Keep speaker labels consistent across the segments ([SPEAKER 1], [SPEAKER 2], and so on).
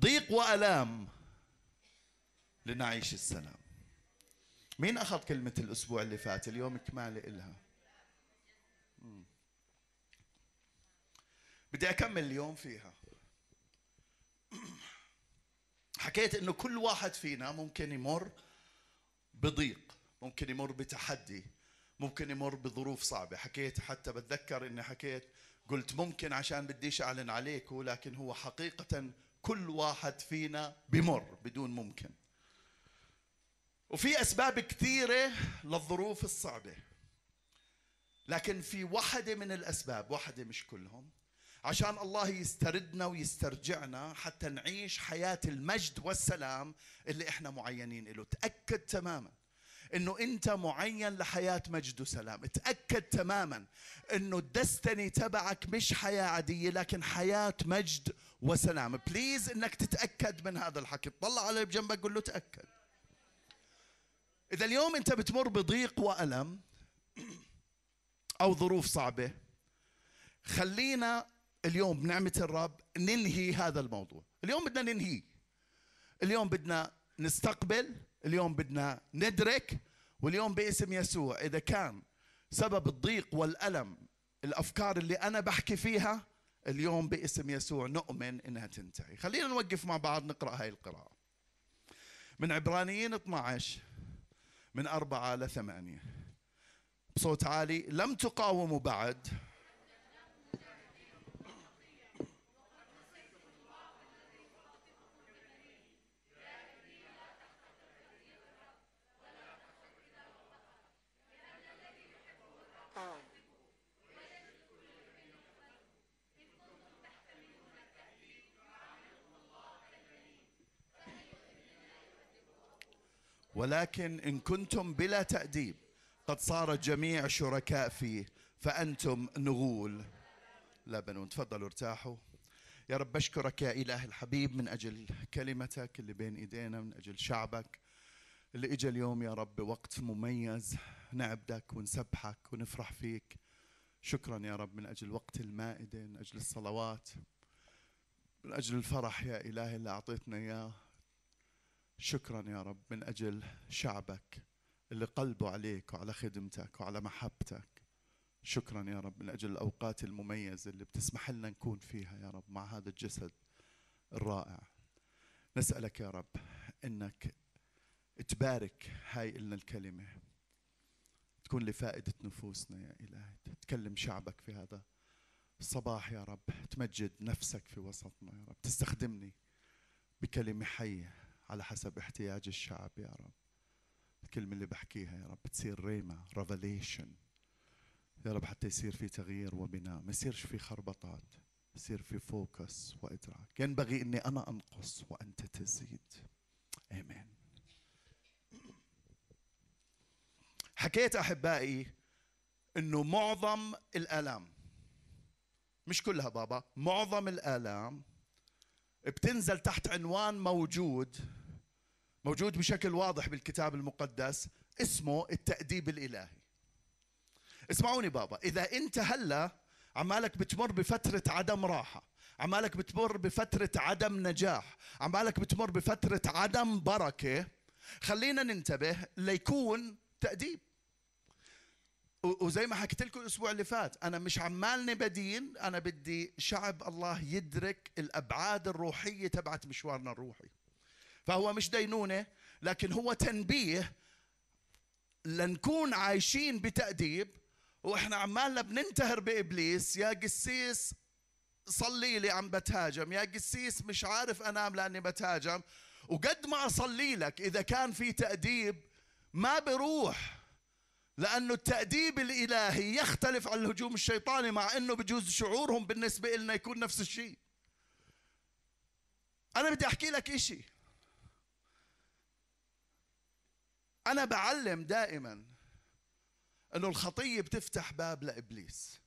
[SPEAKER 1] ضيق وألام لنعيش السلام. مين أخذ كلمة الأسبوع اللي فات؟ اليوم كماله إلها. بدي أكمل اليوم فيها. حكيت إنه كل واحد فينا ممكن يمر بضيق ممكن يمر بتحدي ممكن يمر بظروف صعبة. حكيت حتى بتذكر إني حكيت قلت ممكن عشان بديش أعلن عليكم لكن هو حقيقة كل واحد فينا بمر بدون ممكن. وفي أسباب كثيرة للظروف الصعبة. لكن في واحدة من الأسباب واحدة مش كلهم عشان الله يستردنا ويسترجعنا حتى نعيش حياة المجد والسلام اللي إحنا معينين له تأكد تماما إنه أنت معين لحياة مجد وسلام. تأكد تماما إنه الدستني تبعك مش حياة عادية لكن حياة مجد وسلام. بليز إنك تتأكد من هذا الحكي. طلع على اللي بجنبك قول له تأكد. إذا اليوم أنت بتمر بضيق وألم أو ظروف صعبة خلينا اليوم بنعمة الرب ننهي هذا الموضوع. اليوم بدنا ننهي. اليوم بدنا نستقبل اليوم بدنا ندرك واليوم باسم يسوع إذا كان سبب الضيق والألم الأفكار اللي أنا بحكي فيها اليوم باسم يسوع نؤمن إنها تنتهي. خلينا نوقف مع بعض نقرأ هاي القراءة. من عبرانيين 12 من أربعة لثمانية. بصوت عالي لم تقاوموا بعد ولكن إن كنتم بلا تأديب قد صار الجميع شركاء فيه فأنتم نغول. لا بنون تفضلوا ارتاحوا. يا رب بشكرك يا إله الحبيب من أجل كلمتك اللي بين إيدينا من أجل شعبك اللي إجا اليوم يا رب وقت مميز. نعبدك ونسبحك ونفرح فيك. شكرا يا رب من أجل وقت المائدة من أجل الصلوات من أجل الفرح يا إلهي اللي أعطيتنا إياه. شكرا يا رب من أجل شعبك اللي قلبه عليك وعلى خدمتك وعلى محبتك. شكرا يا رب من أجل الأوقات المميزة اللي بتسمح لنا نكون فيها يا رب مع هذا الجسد الرائع. نسألك يا رب إنك تبارك هاي لنا الكلمة. تكون لفائده نفوسنا يا إلهي. تكلم شعبك في هذا الصباح يا رب. تمجد نفسك في وسطنا يا رب. تستخدمني بكلمة حية. على حسب احتياج الشعب يا رب. الكلمة اللي بحكيها يا رب تصير rhema revelation يا رب حتى يصير في تغيير وبناء ما يصيرش في خربطات يصير في focus وإدراك. ينبغي أني أنا أنقص وأنت تزيد. آمين حكيت أحبائي أنه معظم الآلام مش كلها بابا معظم الآلام بتنزل تحت عنوان موجود موجود بشكل واضح بالكتاب المقدس اسمه التأديب الإلهي. اسمعوني بابا إذا أنت هلا عمالك بتمر بفترة عدم راحة عمالك بتمر بفترة عدم نجاح عمالك بتمر بفترة عدم بركة خلينا ننتبه ليكون تأديب. وزي ما حكيت لكم الأسبوع اللي فات أنا مش عمالني بدين أنا بدي شعب الله يدرك الأبعاد الروحية تبعت مشوارنا الروحي. فهو مش دينونة لكن هو تنبيه لنكون عايشين بتأديب. وإحنا عمالنا بننتهر بإبليس يا قسيس صلي لي عم بتهاجم يا قسيس مش عارف أنام لأني بتهاجم. وقد ما أصلي لك إذا كان في تأديب ما بروح لأنه التأديب الإلهي يختلف عن الهجوم الشيطاني مع أنه بجوز شعورهم بالنسبة لنا يكون نفس الشيء. أنا بدي أحكي لك إشي. أنا بعلم دائما أنه الخطية بتفتح باب لإبليس.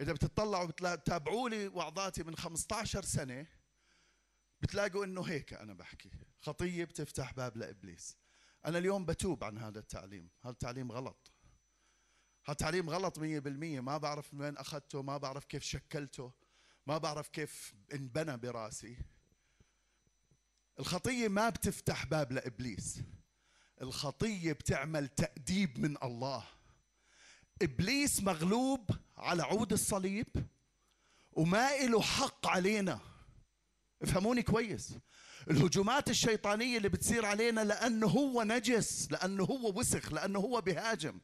[SPEAKER 1] إذا بتطلعوا بتتابعوا لي وعظاتي من 15 سنة بتلاقوا أنه هيك أنا بحكي. خطية بتفتح باب لإبليس. أنا اليوم بتوب عن هذا التعليم. هذا التعليم غلط. هذا التعليم غلط مية بالمية. ما بعرف من وين أخذته ما بعرف كيف شكلته ما بعرف كيف انبنى براسي. الخطية ما بتفتح باب لإبليس. الخطية بتعمل تأديب من الله. إبليس مغلوب على عود الصليب وما له حق علينا. افهموني كويس. الهجومات الشيطانية اللي بتصير علينا لأنه هو نجس لأنه هو وسخ لأنه هو بهاجم.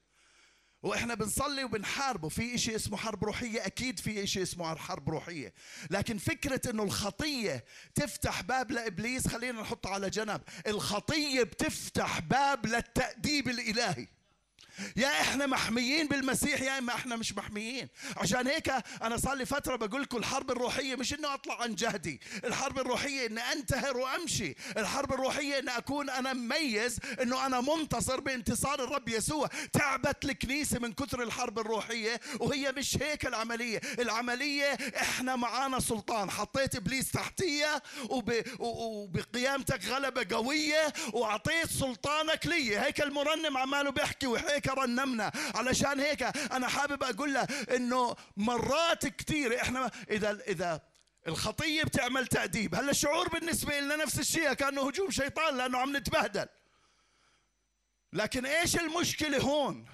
[SPEAKER 1] وإحنا بنصلي وبنحاربه في شيء اسمه حرب روحية أكيد في شيء اسمه حرب روحية. لكن فكرة إنه الخطية تفتح باب لإبليس خلينا نحطها على جنب. الخطية بتفتح باب للتأديب الإلهي. يا إحنا محميين بالمسيح يا إما إحنا مش محميين. عشان هيك أنا صار لي فترة بقول لكم الحرب الروحية مش إنه أطلع عن جهدي الحرب الروحية إني أنتهر وأمشي الحرب الروحية ان أكون أنا مميز إنه أنا منتصر بانتصار الرب يسوع. تعبت الكنيسة من كثر الحرب الروحية وهي مش هيك العملية. العملية إحنا معانا سلطان. حطيت إبليس تحتية وب... وبقيامتك غلبة قوية وأعطيت سلطانك لي هيك المرنم عماله بيحكي وهيك رنمنا. علشان هيك أنا حابب أقول له إنه مرات كثير إحنا إذا إذا الخطية بتعمل تأديب هلا الشعور بالنسبة لنا نفس الشيء كأنه هجوم شيطان لأنه عم نتبهدل؟ لكن إيش المشكلة هون؟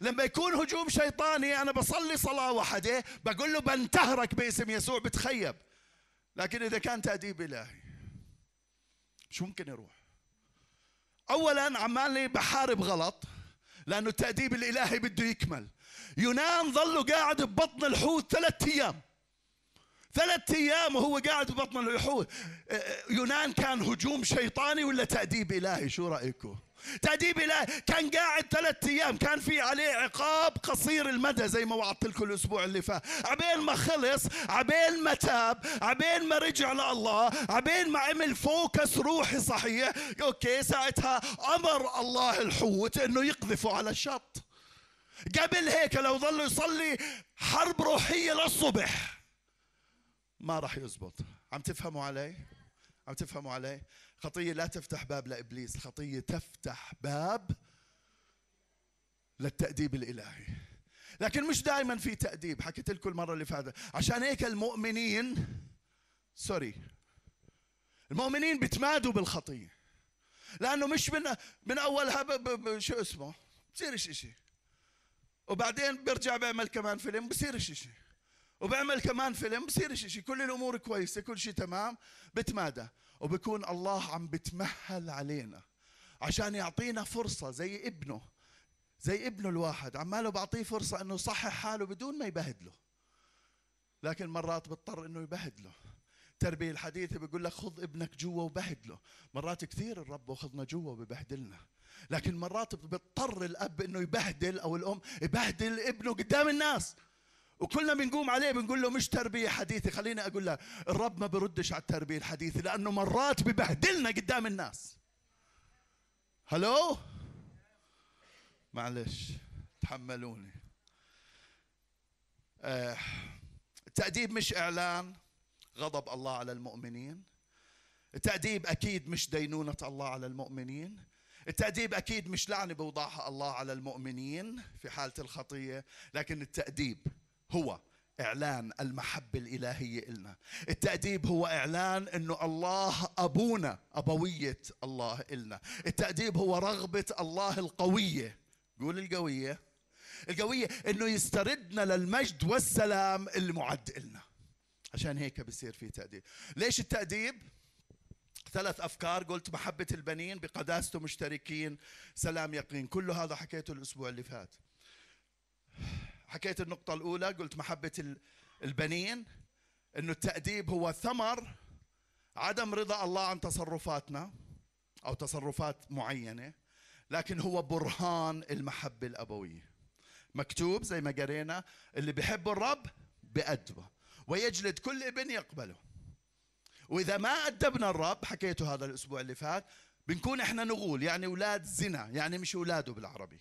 [SPEAKER 1] لما يكون هجوم شيطاني أنا بصلي صلاة واحدة بقول له بنتهرك باسم يسوع بتخيب. لكن إذا كان تأديب إلهي شو ممكن يروح؟ اولا عمالي بحارب غلط. لأنه التأديب الإلهي بده يكمل. يونان ظلوا قاعد ببطن الحوت ثلاثة أيام. ثلاثة أيام وهو قاعد ببطن الحوت. يونان كان هجوم شيطاني ولا تأديب إلهي؟ شو رأيكم تأديب إلهي كان قاعد ثلاثة أيام كان في عليه عقاب قصير المدى زي ما وعدت لكم الأسبوع اللي فات. عبين ما خلص عبين ما تاب عبين ما رجع لله عبين ما عمل فوكس روحي صحيح. أوكي ساعتها أمر الله الحوت أنه يقذفه على الشط. قبل هيك لو ظل يصلي حرب روحية للصبح. ما راح يزبط. عم تفهموا علي؟ عم تفهموا علي؟ خطية لا تفتح باب لإبليس الخطية تفتح باب للتأديب الإلهي. لكن مش دائما في تأديب حكيت لكم المرة اللي فاتت. عشان هيك المؤمنين سوري المؤمنين بتمادوا بالخطية. لأنه مش من من أولها شو اسمه؟ بصيرش إشي وبعدين بيرجع بيعمل كمان فيلم بصيرش إشي وبعمل كمان فيلم بصيرش إشي كل الأمور كويسة كل شيء تمام بتمادى. وبكون الله عم بتمهل علينا عشان يعطينا فرصة زي ابنه زي ابنه الواحد. عماله بعطيه فرصة إنه يصحح حاله بدون ما يبهدله. لكن مرات بضطر إنه يبهدله. التربية الحديثة بيقول لك خذ ابنك جوا وبهدله. مرات كثير الرب واخذنا جوا وببهدلنا لكن مرات بيضطر الأب إنه يبهدل أو الأم يبهدل ابنه قدام الناس. وكلنا بنقوم عليه بنقول له مش تربية حديثة. خليني أقول لك الرب ما بردش على التربية الحديثة لأنه مرات ببهدلنا قدام الناس. هلو؟ معلش تحملوني. آه التأديب مش إعلان غضب الله على المؤمنين. التأديب أكيد مش دينونة الله على المؤمنين. التأديب أكيد مش لعنة بوضعها الله على المؤمنين في حالة الخطية لكن التأديب هو إعلان المحبة الإلهية إلنا. التأديب هو إعلان أنه الله أبونا أبوية الله إلنا. التأديب هو رغبة الله القوية. قول القوية. القوية أنه يستردنا للمجد والسلام المعد إلنا. عشان هيك بصير في تأديب. ليش التأديب؟ ثلاث أفكار. قلت محبة البنين بقداسته مشتركين سلام يقين. كل هذا حكيته الأسبوع اللي فات. حكيت النقطة الأولى قلت محبة البنين أنه التأديب هو ثمر عدم رضا الله عن تصرفاتنا أو تصرفات معينة لكن هو برهان المحبة الأبوية. مكتوب زي ما قرينا اللي بحب الرب بأدبه ويجلد كل ابن يقبله. وإذا ما أدبنا الرب حكيته هذا الأسبوع اللي فات بنكون إحنا نغول يعني أولاد زنا يعني مش أولاده بالعربي.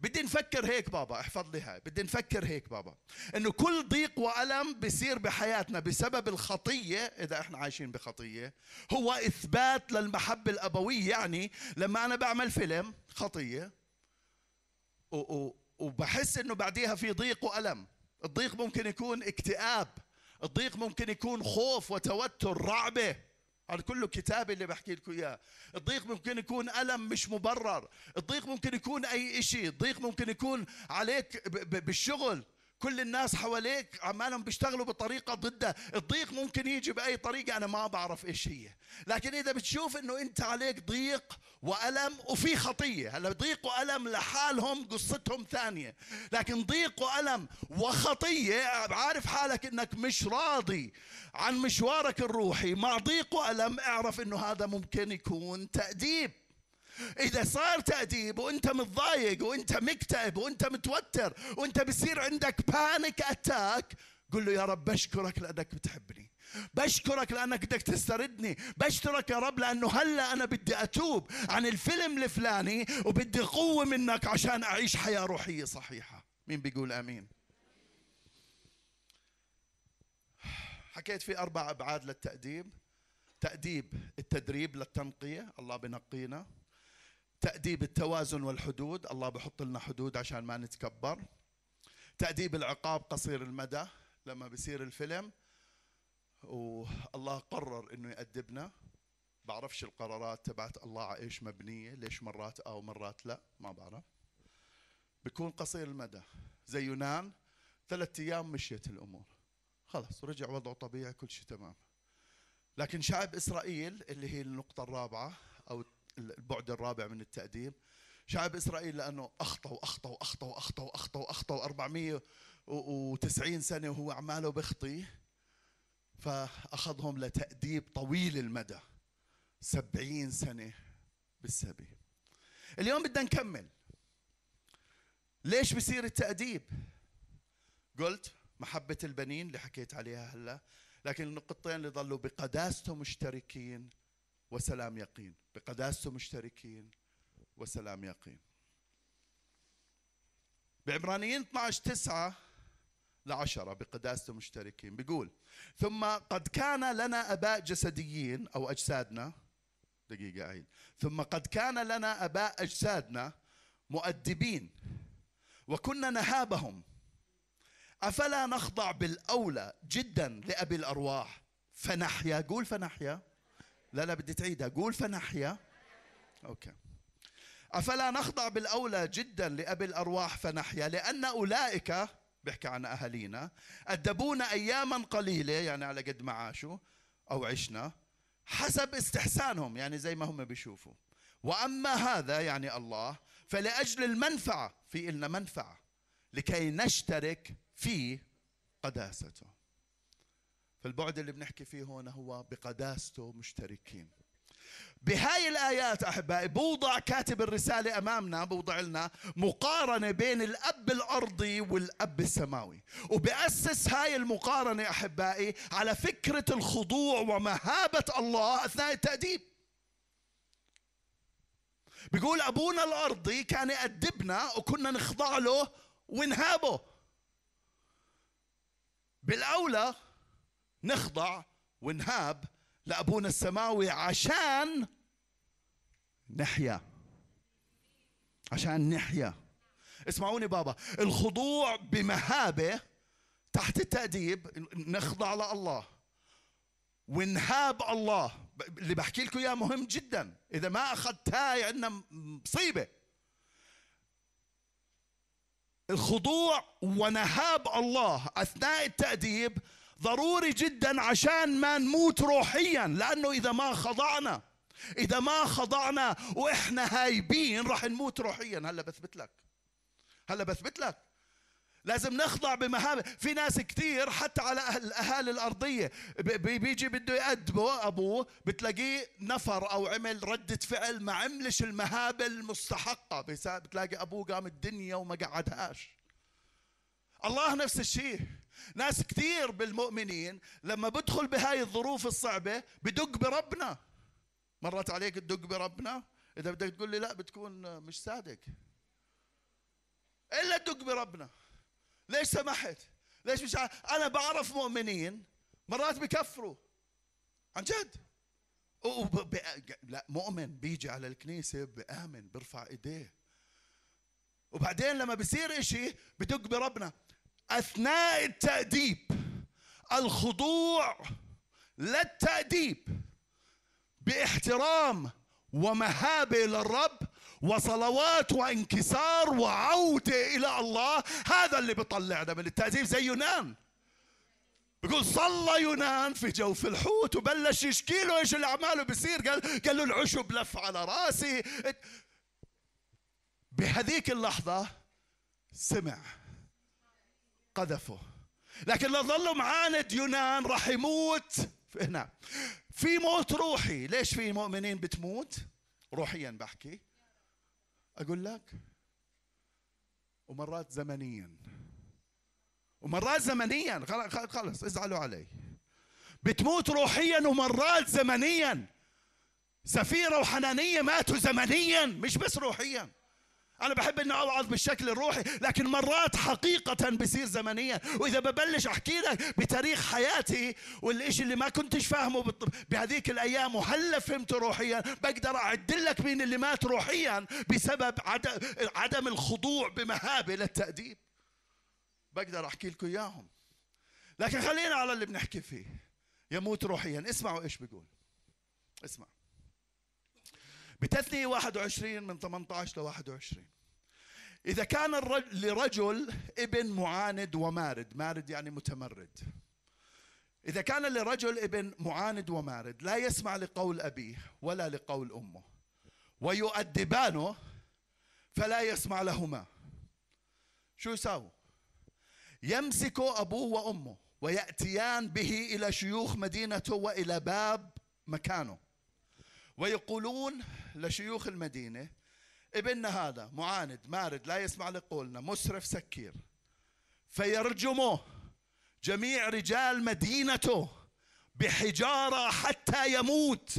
[SPEAKER 1] بدي نفكر هيك بابا احفظ لي هاي بدي نفكر هيك بابا إنه كل ضيق وألم بيصير بحياتنا بسبب الخطية إذا إحنا عايشين بخطية هو إثبات للمحبة الأبوية يعني لما أنا بعمل فيلم خطية وبحس إنه بعديها في ضيق وألم. الضيق ممكن يكون اكتئاب الضيق ممكن يكون خوف وتوتر رعبة. هذا كله كتابي اللي بحكي لكم إياه. الضيق ممكن يكون ألم مش مبرر. الضيق ممكن يكون أي شيء الضيق ممكن يكون عليك بالشغل. كل الناس حواليك عمالهم بيشتغلوا بطريقة ضده الضيق ممكن يجي بأي طريقة أنا ما بعرف إيش هي. لكن إذا بتشوف إنه أنت عليك ضيق وألم وفي خطية. هلأ ضيق وألم لحالهم قصتهم ثانية. لكن ضيق وألم وخطية عارف حالك إنك مش راضي عن مشوارك الروحي. مع ضيق وألم اعرف إنه هذا ممكن يكون تأديب. إذا صار تأديب وأنت متضايق وأنت مكتئب وأنت متوتر وأنت بصير عندك panic attack قل له يا رب بشكرك لأنك بتحبني. بشكرك لأنك بدك تستردني. بشكرك يا رب لأنه هلأ أنا بدي أتوب عن الفيلم الفلاني وبدي قوة منك عشان أعيش حياة روحية صحيحة. مين بيقول آمين؟ حكيت في أربع أبعاد للتأديب. تأديب التدريب للتنقية الله بنقينا. تأديب التوازن والحدود. الله بحط لنا حدود عشان ما نتكبر. تأديب العقاب قصير المدى لما بيصير الفيلم. والله قرر إنه يأدبنا. بعرفش القرارات تبعت الله على إيش مبنية ليش مرات أو مرات لا ما بعرف. بيكون قصير المدى. زي يونان ثلاثة أيام مشيت الأمور. خلص رجع وضعه طبيعي كل شيء تمام. لكن شعب إسرائيل اللي هي النقطة الرابعة أو البعد الرابع من التأديب شعب إسرائيل لأنه أخطأ وأخطأ وأخطأ وأخطأ وأخطأ وأخطأ 490 سنة وهو عماله بخطي فأخذهم لتأديب طويل المدى سبعين سنة بالسبي. اليوم بدنا نكمل. ليش بصير التأديب؟ قلت محبة البنين اللي حكيت عليها هلا لكن النقطتين اللي ظلوا بقداسته مشتركين وسلام يقين. بقداسته مشتركين وسلام يقين. بعبرانيين 12 9 لعشرة بقداسته مشتركين. بيقول ثم قد كان لنا أباء جسديين أو أجسادنا دقيقة عيد ثم قد كان لنا أباء أجسادنا مؤدبين وكنا نهابهم. أفلا نخضع بالأولى جدا لأبي الأرواح؟ فنحيا. قول فنحيا. لا لا بدي تعيدها. قول فنحيا. أوكي. أفلا نخضع بالأولى جدا لأبي الأرواح فنحيا؟ لأن أولئك بيحكي عن أهالينا أدبونا اياما قليلة يعني على قد ما عاشوا أو عشنا حسب استحسانهم يعني زي ما هم بيشوفوا. وأما هذا يعني الله فلأجل المنفعة في إلنا منفعة لكي نشترك في قداسته. فالبعد اللي بنحكي فيه هون هو بقداسته مشتركين. بهاي الآيات أحبائي بوضع كاتب الرسالة أمامنا بوضع لنا مقارنة بين الأب الأرضي والأب السماوي. وبأسس هاي المقارنة أحبائي على فكرة الخضوع ومهابة الله أثناء التأديب. بيقول أبونا الأرضي كان يأدبنا وكنا نخضع له ونهابه. بالأولى نخضع ونهاب لأبونا السماوي عشان نحيا. عشان نحيا. اسمعوني بابا الخضوع بمهابة تحت التأديب نخضع لله. ونهاب الله. اللي بحكي لكم إياه مهم جدا. إذا ما اخذتها عندنا مصيبة. الخضوع ونهاب الله أثناء التأديب ضروري جدا عشان ما نموت روحيا لأنه إذا ما خضعنا إذا ما خضعنا وإحنا هايبين راح نموت روحيا. هلا بثبت لك. هلا بثبت لك. لازم نخضع بمهابة في ناس كثير حتى على أهل الأهالي الأرضية بيجي بده يأدبه أبوه بتلاقيه نفر أو عمل ردة فعل ما عملش المهابة المستحقة. بتلاقي أبوه قام الدنيا وما قعدهاش. الله نفس الشيء. ناس كثير بالمؤمنين لما بدخل بهاي الظروف الصعبة بدق بربنا. مرت عليك تدق بربنا؟ إذا بدك تقول لي لا بتكون مش صادق. إلا تدق بربنا. ليش سمحت؟ ليش مش عارف أنا بعرف مؤمنين مرات بكفروا. عن جد. لا مؤمن بيجي على الكنيسة بآمن بيرفع إيديه. وبعدين لما بصير إشي بدق بربنا. أثناء التأديب الخضوع للتأديب بإحترام ومهابه للرب وصلوات وانكسار وعودة إلى الله هذا اللي بيطلعنا من التأديب زي يونان. بيقول صلى يونان في جوف الحوت وبلش يشكي له إيش اللي عماله بيصير؟ قال قال له العشب لف على رأسي. بهذيك اللحظة سمع قذفه. لكن لو ظلوا معاند يونان راح يموت. هنا. في موت روحي. ليش في مؤمنين بتموت؟ روحيا بحكي. أقول لك ومرات زمنيا. ومرات زمنيا. خلص ازعلوا علي. بتموت روحيا ومرات زمنيا. سفيرة وحنانية ماتوا زمنيا مش بس روحيا. أنا بحب إني أوعظ بالشكل الروحي لكن مرات حقيقة بصير زمنيا. وإذا ببلش أحكي لك بتاريخ حياتي والإشي اللي ما كنتش فاهمه بهذيك الأيام وهلأ فهمته روحيا بقدر أعد لك مين اللي مات روحيا بسبب عدم الخضوع بمهابة للتأديب بقدر أحكي لكم إياهم. لكن خلينا على اللي بنحكي فيه. يموت روحيا. اسمعوا إيش بيقول. اسمع. بتثنية 21 من 18 ل 21 إذا كان لرجل ابن معاند ومارد مارد يعني متمرد. إذا كان لرجل ابن معاند ومارد لا يسمع لقول أبيه ولا لقول أمه ويؤدبانه فلا يسمع لهما. شو يساووا يمسك أبوه وأمه ويأتيان به إلى شيوخ مدينته وإلى باب مكانه. ويقولون لشيوخ المدينة ابننا هذا معاند مارد لا يسمع لقولنا مسرف سكير فيرجموه جميع رجال مدينته بحجارة حتى يموت.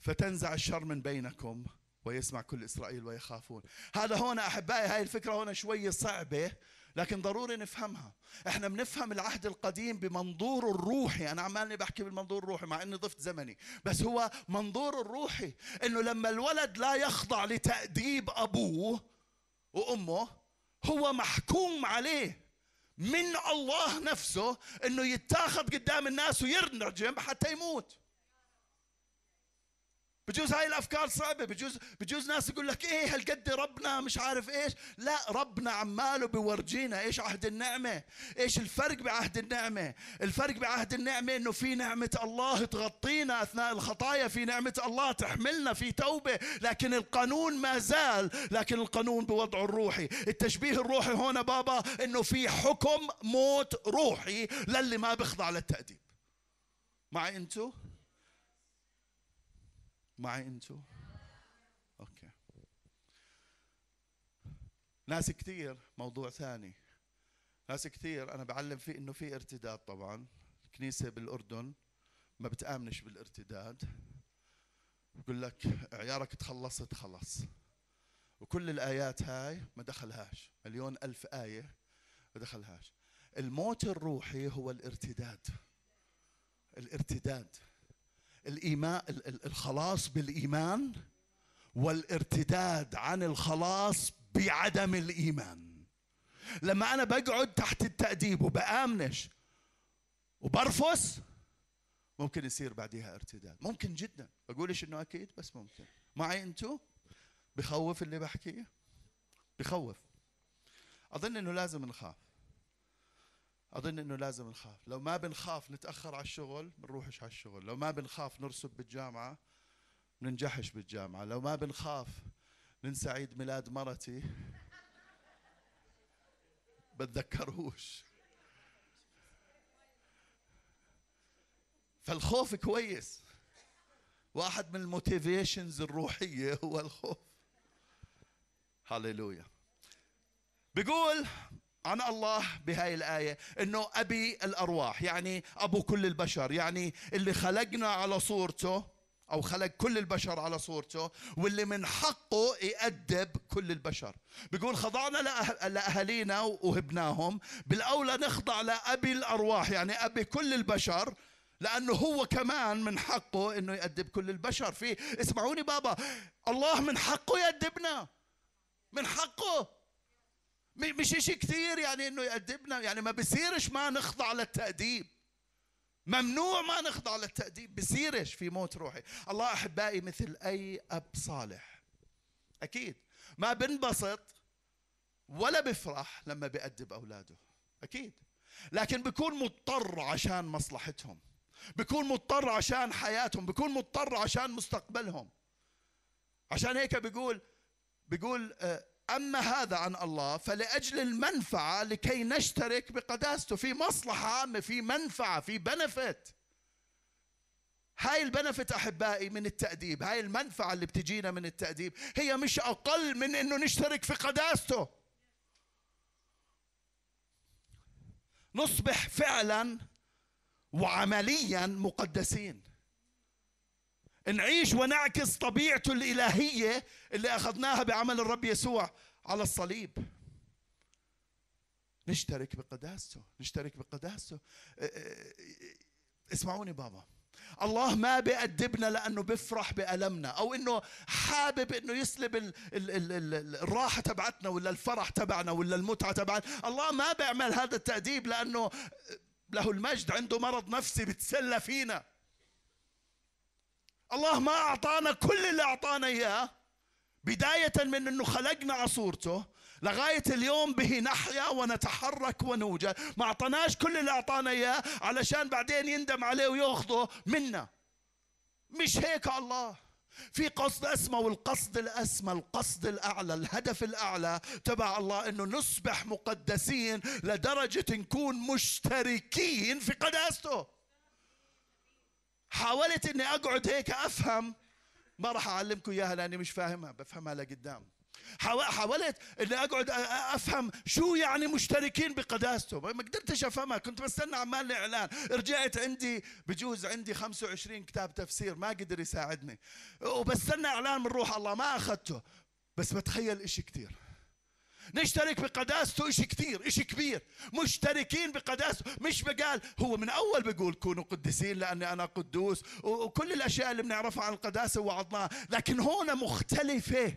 [SPEAKER 1] فتنزع الشر من بينكم ويسمع كل إسرائيل ويخافون. هذا هنا أحبائي هاي الفكرة هنا شوية صعبة. لكن ضروري نفهمها. إحنا بنفهم العهد القديم بمنظور الروحي. أنا عمالني بحكي بالمنظور الروحي مع إني ضفت زمني. بس هو منظور الروحي إنه لما الولد لا يخضع لتأديب أبوه وأمه هو محكوم عليه من الله نفسه إنه يتاخذ قدام الناس ويرنجم حتى يموت. بجوز هاي الأفكار صعبة بجوز بجوز ناس يقول لك إيه هالقد ربنا مش عارف إيش؟ لا ربنا عماله بورجينا إيش عهد النعمة إيش الفرق بعهد النعمة؟ الفرق بعهد النعمة إنه في نعمة الله تغطينا أثناء الخطايا في نعمة الله تحملنا في توبة لكن القانون ما زال لكن القانون بوضعه الروحي. التشبيه الروحي هنا بابا إنه في حكم موت روحي للي ما بيخضع للتأديب. معي أنتو؟ معي انتو؟ أوكي. ناس كثير موضوع ثاني. ناس كثير أنا بعلم فيه إنه في ارتداد طبعا. الكنيسه بالأردن ما بتآمنش بالارتداد. بقول لك عيارك تخلصت خلص وكل الآيات هاي ما دخلهاش. مليون ألف آية ما دخلهاش. الموت الروحي هو الارتداد. الارتداد. الإيمان الخلاص بالإيمان والارتداد عن الخلاص بعدم الإيمان. لما أنا بقعد تحت التأديب وبآمنش وبرفس ممكن يصير بعدها ارتداد. ممكن جدا. بقولش إنه أكيد بس ممكن. معي أنتو؟ بخوف اللي بحكيه؟ بخوف. أظن إنه لازم نخاف. أظن إنه لازم نخاف. لو ما بنخاف نتأخر على الشغل بنروحش على الشغل. لو ما بنخاف نرسب بالجامعة بننجحش بالجامعة. لو ما بنخاف ننسى عيد ميلاد مرتي بتذكرهوش فالخوف كويس. واحد من الموتيفيشنز الروحية هو الخوف. هللويا بيقول عن الله بهاي الآية أنه أبي الأرواح يعني أبو كل البشر يعني اللي خلقنا على صورته أو خلق كل البشر على صورته واللي من حقه يأدب كل البشر. بيقول خضعنا لأهالينا وهبناهم بالأولى نخضع لأبي الأرواح يعني أبي كل البشر لأنه هو كمان من حقه أنه يأدب كل البشر. في اسمعوني بابا الله من حقه يأدبنا من حقه. مش شيء كثير يعني إنه يأدبنا يعني ما بصيرش ما نخضع للتأديب. ممنوع ما نخضع للتأديب بصيرش في موت روحي. الله أحبائي مثل أي أب صالح. أكيد. ما بنبسط ولا بفرح لما بيأدب أولاده. أكيد. لكن بيكون مضطر عشان مصلحتهم. بيكون مضطر عشان حياتهم. بيكون مضطر عشان مستقبلهم. عشان هيك بيقول بيقول آه، أما هذا عن الله فلأجل المنفعة لكي نشترك بقداسته في مصلحة عامة في منفعة في بنفت هاي البنفت أحبائي من التأديب هاي المنفعة اللي بتجينا من التأديب هي مش أقل من أنه نشترك في قداسته. نصبح فعلا وعمليا مقدسين. نعيش ونعكس طبيعته الإلهية اللي أخذناها بعمل الرب يسوع على الصليب. نشترك بقداسته نشترك بقداسته اسمعوني بابا. الله ما بيأدبنا لأنه بيفرح بألمنا أو إنه حابب إنه يسلب ال ال ال ال الراحة تبعتنا ولا الفرح تبعنا ولا المتعة تبعنا الله ما بيعمل هذا التأديب لأنه له المجد عنده مرض نفسي بتسلى فينا. الله ما أعطانا كل اللي أعطانا إياه بداية من أنه خلقنا على صورته لغاية اليوم به نحيا ونتحرك ونوجد. ما أعطاناش كل اللي أعطانا إياه علشان بعدين يندم عليه ويأخذه منا. مش هيك الله؟ في قصد أسمى والقصد الأسمى القصد الأعلى الهدف الأعلى تبع الله أنه نصبح مقدسين لدرجة نكون مشتركين في قداسته. حاولت أني أقعد هيك أفهم ما راح أعلمكم إياها لأني مش فاهمها بفهمها لقدام. حاولت إني أقعد أفهم شو يعني مشتركين بقداسته ما قدرتش أفهمها كنت بستنى عمال اعلان رجعت عندي بجوز عندي 25 كتاب تفسير ما قدر يساعدني. وبستنى إعلان من روح الله ما أخذته. بس بتخيل إشي كثير نشترك بقداسته إشي كثير إشي كبير. مشتركين بقداسته. مش بقال هو من أول بيقول كونوا قديسين لأني أنا قدوس وكل الأشياء اللي بنعرفها عن القداسة وعظناها لكن هون مختلفة.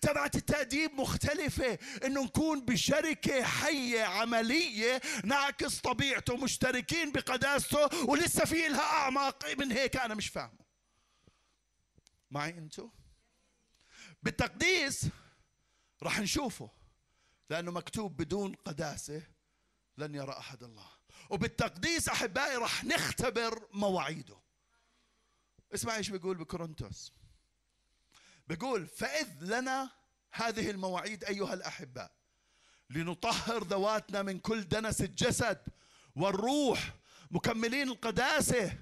[SPEAKER 1] تبعت التأديب مختلفة. إنه نكون بشركة حية عملية نعكس طبيعته. مشتركين بقداسته ولسه في لها أعماق من هيك أنا مش فاهمه. معي أنتو؟ بالتقديس راح نشوفه. لأنه مكتوب بدون قداسة لن يرى أحد الله. وبالتقديس أحبائي راح نختبر مواعيده. اسمع إيش بيقول بكورنثوس. بيقول فإذ لنا هذه المواعيد أيها الأحباء لنطهر ذواتنا من كل دنس الجسد والروح مكملين القداسة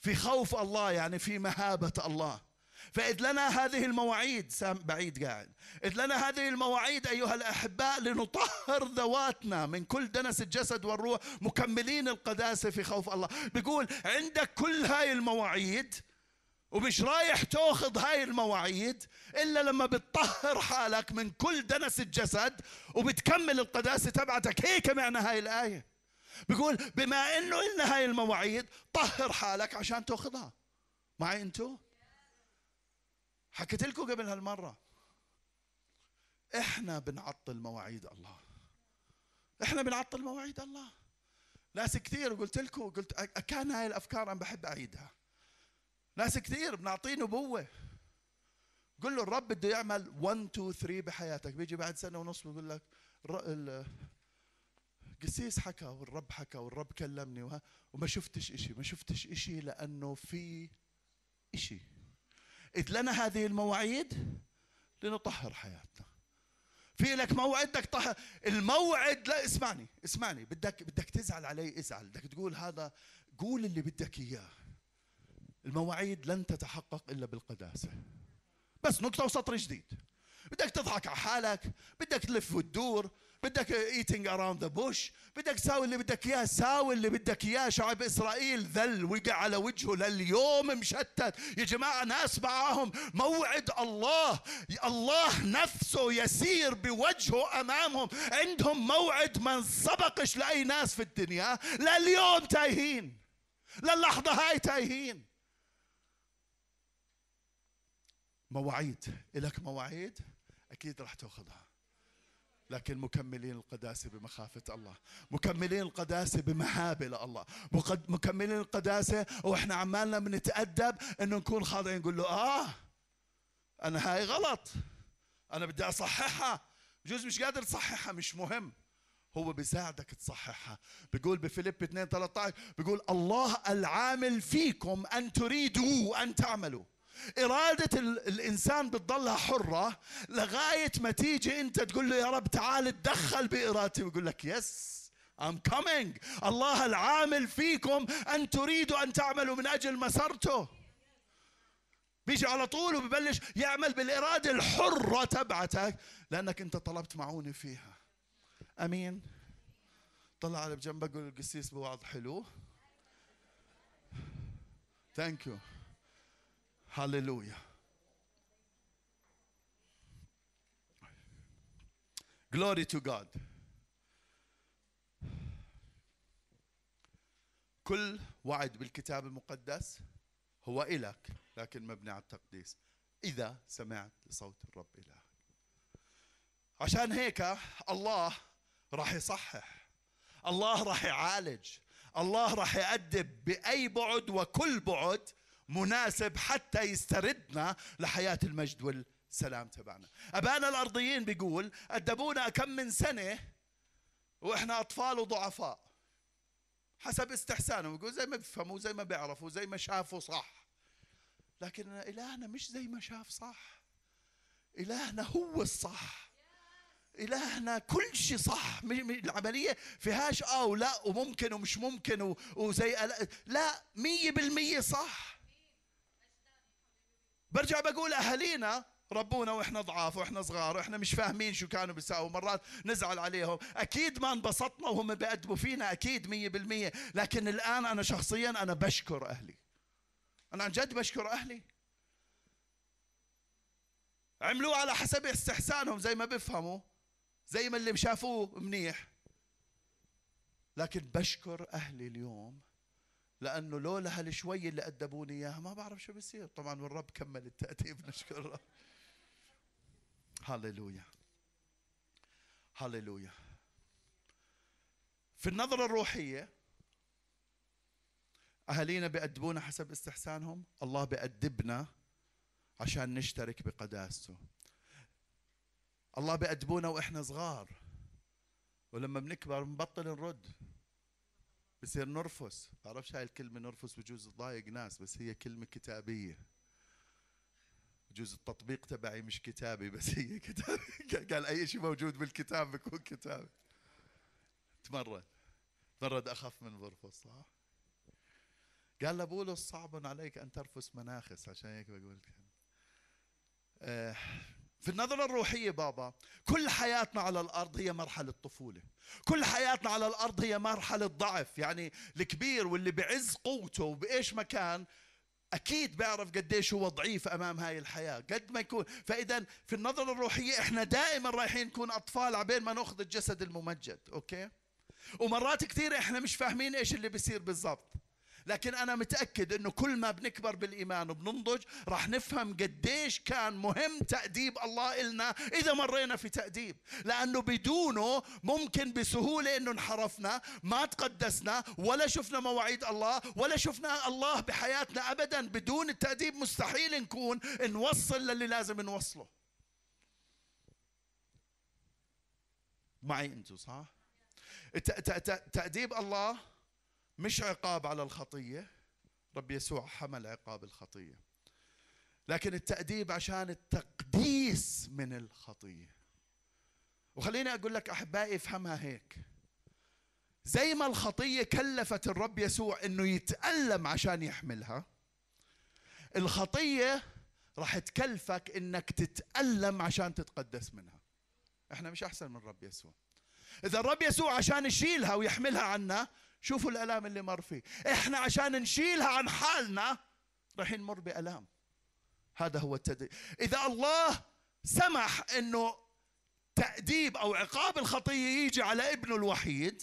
[SPEAKER 1] في خوف الله يعني في مهابة الله. فإذ لنا هذه المواعيد سام بعيد قاعد. إذ لنا هذه المواعيد أيها الأحباء لنطهر ذواتنا من كل دنس الجسد والروح مكملين القداسة في خوف الله. بيقول عندك كل هاي المواعيد ومش رايح تأخذ هاي المواعيد إلا لما بتطهر حالك من كل دنس الجسد وبتكمل القداسه تبعتك. هيك معنى هاي الآية. بيقول بما إنه لنا هاي المواعيد طهر حالك عشان تأخذها. معي أنتو؟ حكيت لكم قبل هالمرة. إحنا بنعطل مواعيد الله. إحنا بنعطل مواعيد الله. ناس كثير قلت لكم قلت كان هاي الأفكار أنا بحب أعيدها. ناس كثير بنعطيه نبوة. قل له الرب بده يعمل 1 2 3 بحياتك. بيجي بعد سنة ونص بيقول لك القسيس حكى والرب حكى والرب كلمني وما شفتش إشي ما شفتش إشي لأنه في إشي. إذ لنا هذه المواعيد لنطهر حياتنا. في لك موعد بدك طهر الموعد لا اسمعني اسمعني. بدك بدك تزعل علي ازعل. بدك تقول هذا قول اللي بدك إياه. المواعيد لن تتحقق إلا بالقداسة. بس نقطه وسطر جديد بدك تضحك على حالك بدك تلف وتدور. بدك beating around the bush بدك تساوي اللي بدك إياه ساوي اللي بدك إياه. شعب إسرائيل ذل وقع على وجهه لليوم مشتت. يا جماعة ناس معاهم. موعد الله. الله نفسه يسير بوجهه أمامهم. عندهم موعد ما انسبقش لأي ناس في الدنيا. لليوم تايهين. للحظة هاي تايهين. مواعيد. إلك مواعيد؟ أكيد راح تأخذها. لكن مكملين القداسة بمخافة الله مكملين القداسة بمهابة الله مكملين القداسة وإحنا عمالنا بنتأدب إنه نكون خاضعين نقول له آه أنا هاي غلط أنا بدي أصححها بجوز مش قادر تصححها مش مهم هو بيساعدك تصححها بيقول بفيليب 2 13 بيقول الله العامل فيكم أن تريدوا أن تعملوا. إرادة ال- الإنسان بتضلها حرة لغاية ما تيجي أنت تقول له يا رب تعال تدخل بإرادتي ويقول لك يس I'm coming. الله العامل فيكم أن تريدوا أن تعملوا من أجل مسرته. بيجي على طول وببلش يعمل بالإرادة الحرة تبعتك لأنك أنت طلبت معونة فيها. أمين. طلع على بجنبك قول القسيس بوعظ حلو. ثانك يو هاليلويا Glory to God. كل وعد بالكتاب المقدس هو إلك لكن مبني على التقديس. إذا سمعت لصوت الرب إلهك. عشان هيك الله راح يصحح. الله راح يعالج. الله راح يأدب بأي بعد وكل بعد مناسب حتى يستردنا لحياة المجد والسلام تبعنا. أبانا الأرضيين بيقول أدبونا كم من سنة وإحنا أطفال وضعفاء. حسب استحسانهم. يقول زي ما بيفهموا زي ما بيعرفوا زي ما شافوا صح. لكن إلهنا مش زي ما شاف صح. إلهنا هو الصح. إلهنا كل شيء صح. العملية فيهاش آه ولا وممكن ومش ممكن وزي لا مية بالمية صح. برجع بقول أهالينا ربونا وإحنا ضعاف وإحنا صغار وإحنا مش فاهمين شو كانوا بيساووا. مرات نزعل عليهم. أكيد ما انبسطنا وهم بيأدبوا فينا أكيد مية بالمية. لكن الآن أنا شخصيا أنا بشكر أهلي. أنا عن جد بشكر أهلي. عملوه على حسب استحسانهم زي ما بيفهموا زي ما اللي شافوه منيح. لكن بشكر أهلي اليوم لأنه لولا هالشوي اللي أدبوني إياها ما بعرف شو بصير طبعا والرب كمل التأديب نشكر الرب هللويا هللويا في النظرة الروحية أهالينا بيأدبونا حسب استحسانهم؟ الله بيأدبنا عشان نشترك بقداسته. الله بيأدبونا وإحنا صغار. ولما بنكبر بنبطل نرد. بصير نرفس. بعرفش هاي الكلمة نرفس بجوز تضايق ناس بس هي كلمة كتابية. بجوز التطبيق تبعي مش كتابي بس هي كتابي قال أي شيء موجود بالكتاب بيكون كتابي. تمرد. تمرد أخف من برفس صح؟ قال لبولس صعب عليك أن ترفس مناخس عشان هيك بقول. آه، في النظرة الروحية بابا كل حياتنا على الأرض هي مرحلة طفولة. كل حياتنا على الأرض هي مرحلة ضعف. يعني الكبير واللي بعز قوته وبإيش مكان أكيد بيعرف قديش هو ضعيف أمام هاي الحياة. قد ما يكون فإذا في النظرة الروحية إحنا دائما رايحين نكون أطفال عبين ما نأخذ الجسد الممجد أوكي؟ ومرات كثير إحنا مش فاهمين إيش اللي بيصير بالضبط. لكن أنا متأكد أنه كل ما بنكبر بالإيمان وبننضج راح نفهم قديش كان مهم تأديب الله إلنا إذا مرينا في تأديب. لأنه بدونه ممكن بسهولة أنه انحرفنا ما تقدسنا ولا شفنا مواعيد الله ولا شفنا الله بحياتنا أبدا. بدون التأديب مستحيل نكون نوصل للي لازم نوصله. معي أنتم صح؟ تأديب الله مش عقاب على الخطية. رب يسوع حمل عقاب الخطية. لكن التأديب عشان التقديس من الخطية. وخليني أقول لك أحبائي افهمها هيك. زي ما الخطية كلفت الرب يسوع أنه يتألم عشان يحملها الخطية راح تكلفك أنك تتألم عشان تتقدس منها. إحنا مش أحسن من الرب يسوع. إذا الرب يسوع عشان يشيلها ويحملها عنا شوفوا الألام اللي مر فيه. إحنا عشان نشيلها عن حالنا راح نمر بألام. هذا هو التدريب. إذا الله سمح إنه تأديب أو عقاب الخطية يجي على ابنه الوحيد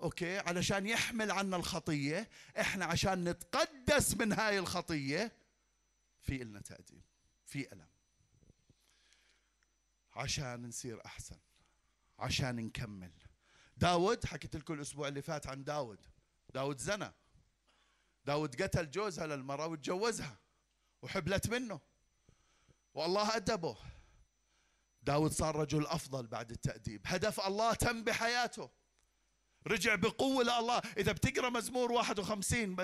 [SPEAKER 1] أوكي علشان يحمل عنا الخطية إحنا عشان نتقدس من هاي الخطية في إلنا تأديب في الم عشان نصير أحسن عشان نكمل. داود حكيت لكم الأسبوع اللي فات عن داود. داود زنى. داود قتل جوزها للمرأة وتجوزها وحبلت منه. والله أدبه. داود صار رجل أفضل بعد التأديب. هدف الله تم بحياته. رجع بقوة لله إذا بتقرأ مزمور 51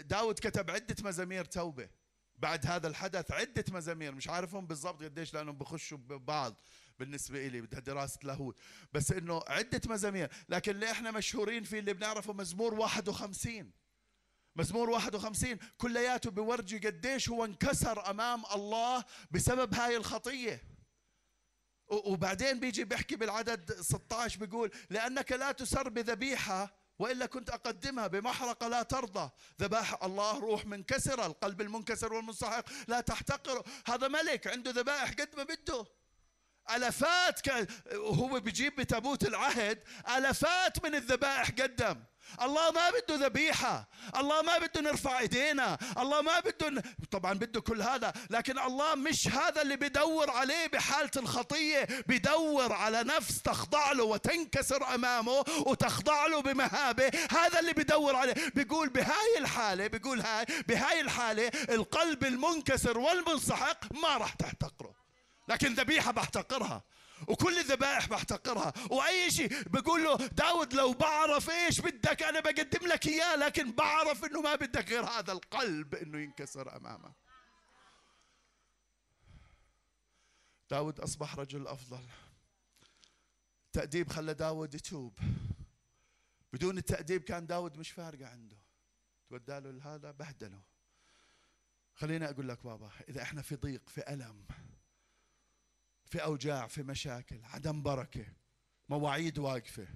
[SPEAKER 1] داود كتب عدة مزامير توبة. بعد هذا الحدث عدة مزامير. مش عارفهم بالضبط قديش لأنهم بخشوا ببعض بالنسبة إلي بدها دراسة لاهوت. بس إنه عدة مزامير لكن اللي إحنا مشهورين فيه اللي بنعرفه مزمور 51 مزمور 51 كلياته بورجي قديش هو انكسر أمام الله بسبب هاي الخطية. وبعدين بيجي بيحكي بالعدد 16 بيقول لأنك لا تسر بذبيحة وإلا كنت أقدمها بمحرقة لا ترضى. ذبائح الله روح منكسرة القلب المنكسر والمنسحق لا تحتقره. هذا ملك عنده ذبائح قد ما بده. الافات كان وهو بيجيب بتابوت العهد الافات من الذبائح قدم. الله ما بده ذبيحة الله ما بده نرفع إيدينا الله ما بده. طبعا بده كل هذا لكن الله مش هذا اللي بدور عليه بحالة الخطية بدور على نفس تخضع له وتنكسر أمامه وتخضع له بمهابة. هذا اللي بدور عليه. بيقول بهاي الحالة بيقول هاي بهاي الحالة القلب المنكسر والمنسحق ما راح تحتقره. لكن ذبيحة بحتقرها وكل الذبائح بحتقرها وأي شيء بقول له داود لو بعرف إيش بدك أنا بقدم لك إياه لكن بعرف إنه ما بدك غير هذا القلب إنه ينكسر أمامه. داود أصبح رجل أفضل. تأديب خلى داود يتوب. بدون التأديب كان داود مش فارقة عنده. تودى له هذا بهدله. خليني أقول لك بابا إذا إحنا في ضيق في ألم في أوجاع في مشاكل عدم بركة مواعيد واقفة.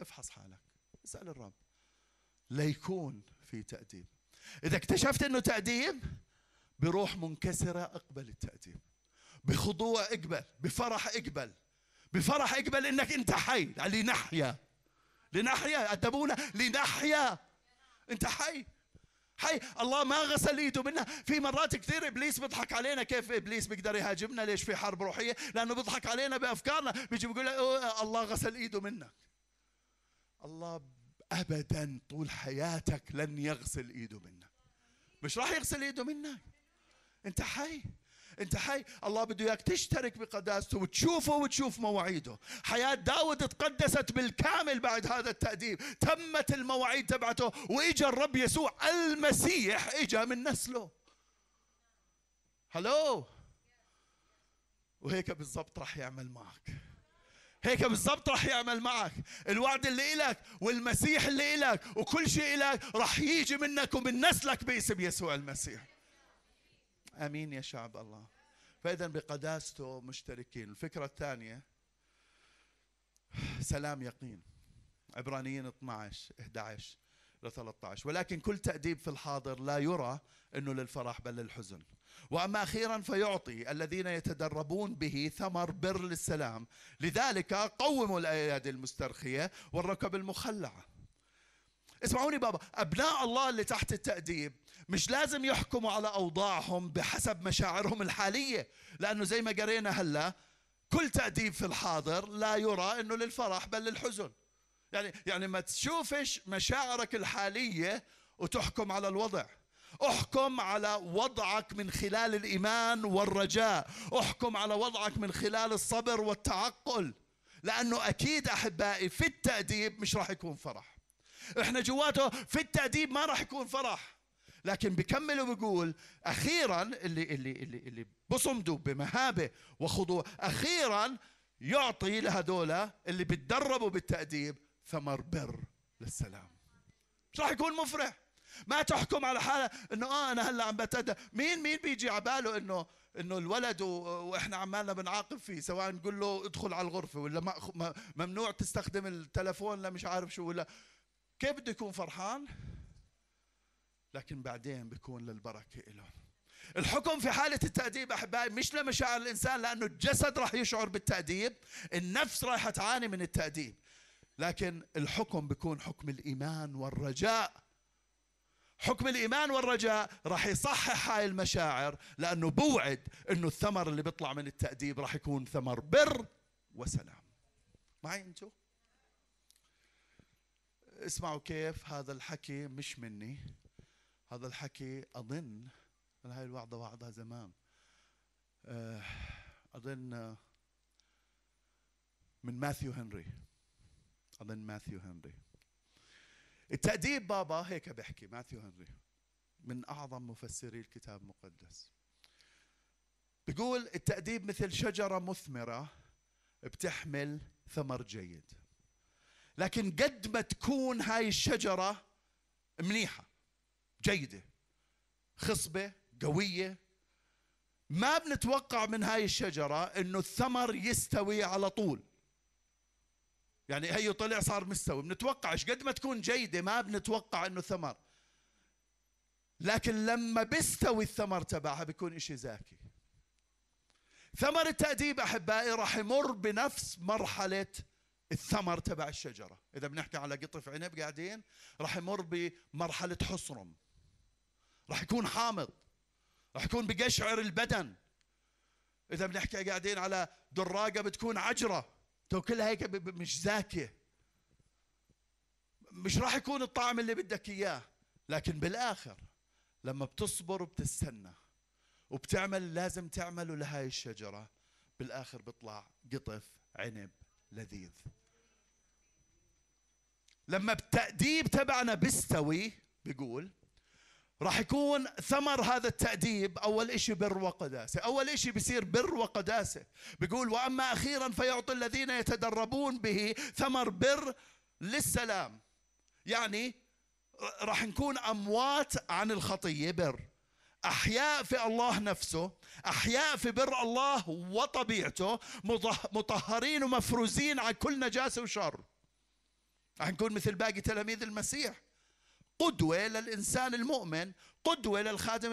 [SPEAKER 1] افحص حالك اسأل الرب. ليكون في تأديب. إذا اكتشفت إنه تأديب بروح منكسرة أقبل التأديب. بخضوع اقبل بفرح اقبل. بفرح اقبل إنك أنت حي. لنحيا. لنحيا. أدبونا لنحيا. أنت حي. حي الله ما غسل ايده منا في مرات كثير إبليس بيضحك علينا كيف إبليس بيقدر يهاجمنا ليش في حرب روحية؟ لأنه بيضحك علينا بأفكارنا. بيجي بيقول الله غسل ايده منك. الله ابدا طول حياتك لن يغسل ايده منك. مش راح يغسل ايده منك. أنت حي. انت حي الله بده إياك تشترك بقداسته وتشوفه وتشوف مواعيده. حياة داود تقدست بالكامل بعد هذا التأديب. تمت المواعيد تبعته وإجا الرب يسوع المسيح إجا من نسله. هلو وهيك بالضبط راح يعمل معك. هيك بالضبط راح يعمل معك. الوعد اللي إلك والمسيح اللي إلك وكل شيء إلك راح يجي منك ومن نسلك باسم يسوع المسيح. آمين يا شعب الله. فاذا بقداسته مشتركين. الفكرة الثانية سلام يقين. عبرانيين 12 11 ل 13 ولكن كل تأديب في الحاضر لا يرى إنه للفرح بل للحزن. وأما أخيرا فيعطي الذين يتدربون به ثمر بر للسلام. لذلك قوموا الأيادي المسترخية والركب المخلعة. اسمعوني بابا أبناء الله اللي تحت التأديب مش لازم يحكموا على أوضاعهم بحسب مشاعرهم الحالية لأنه زي ما قرينا هلا كل تأديب في الحاضر لا يرى إنه للفرح بل للحزن. يعني يعني ما تشوفش مشاعرك الحالية وتحكم على الوضع. احكم على وضعك من خلال الإيمان والرجاء. احكم على وضعك من خلال الصبر والتعقل لأنه أكيد أحبائي في التأديب مش راح يكون فرح. إحنا جواته في التأديب ما راح يكون فرح. لكن بكمل وبقول أخيرا اللي اللي اللي اللي بصمدوا بمهابة وخضوع أخيرا يعطي لهذول اللي بتدربوا بالتأديب ثمر بر للسلام. مش راح يكون مفرح. ما تحكم على حالة إنه آه أنا هلأ عم بتأدب. مين مين بيجي على باله إنه إنه الولد وإحنا عمالنا بنعاقب فيه سواء نقول له ادخل على الغرفة ولا ممنوع تستخدم التلفون لا مش عارف شو ولا. كيف بده يكون فرحان؟ لكن بعدين بيكون للبركة له الحكم في حالة التأديب أحبائي مش لمشاعر الإنسان لأنه الجسد راح يشعر بالتأديب النفس راح تعاني من التأديب. لكن الحكم بيكون حكم الإيمان والرجاء. حكم الإيمان والرجاء راح يصحح هاي المشاعر لأنه بوعد أنه الثمر اللي بيطلع من التأديب راح يكون ثمر بر وسلام. معي أنتو؟ اسمعوا كيف هذا الحكي مش مني. هذا الحكي أظن هاي الوعظة وعظها زمان. آه، أظن من ماثيو هنري. أظن ماثيو هنري. التأديب بابا هيك بحكي ماثيو هنري. من أعظم مفسري الكتاب المقدس. بيقول التأديب مثل شجرة مثمرة بتحمل ثمر جيد. لكن قد ما تكون هاي الشجرة منيحة جيدة خصبة قوية. ما بنتوقع من هاي الشجرة إنه الثمر يستوي على طول. يعني هي طلع صار مستوي. بنتوقع إيش؟ قد ما تكون جيدة ما بنتوقع إنه ثمر لكن لما بيستوي الثمر تبعها بيكون إشي زاكي. ثمر التأديب أحبائي راح يمر بنفس مرحلة الثمر تبع الشجرة. إذا بنحكي على قطف عنب قاعدين راح يمر بمرحلة حصرم راح يكون حامض. راح يكون بقشعر البدن. إذا بنحكي قاعدين على دراقة بتكون عجرة. تو كلها هيك مش زاكية. مش راح يكون الطعم اللي بدك إياه. لكن بالآخر لما بتصبر وبتستنى وبتعمل لازم تعمله لهاي الشجرة بالآخر بيطلع قطف عنب. لذيذ. لما التأديب تبعنا بيستوي بيقول راح يكون ثمر هذا التأديب أول إشي بر وقداسة. أول إشي بيصير بر وقداسة. بيقول وأما أخيرا فيعطي الذين يتدربون به ثمر بر للسلام. يعني راح نكون أموات عن الخطية بر. أحياء في الله نفسه أحياء في بر الله وطبيعته مطهرين ومفروزين عن كل نجاسة وشر. راح نكون مثل باقي تلاميذ المسيح. قدوة للإنسان المؤمن قدوة للخادم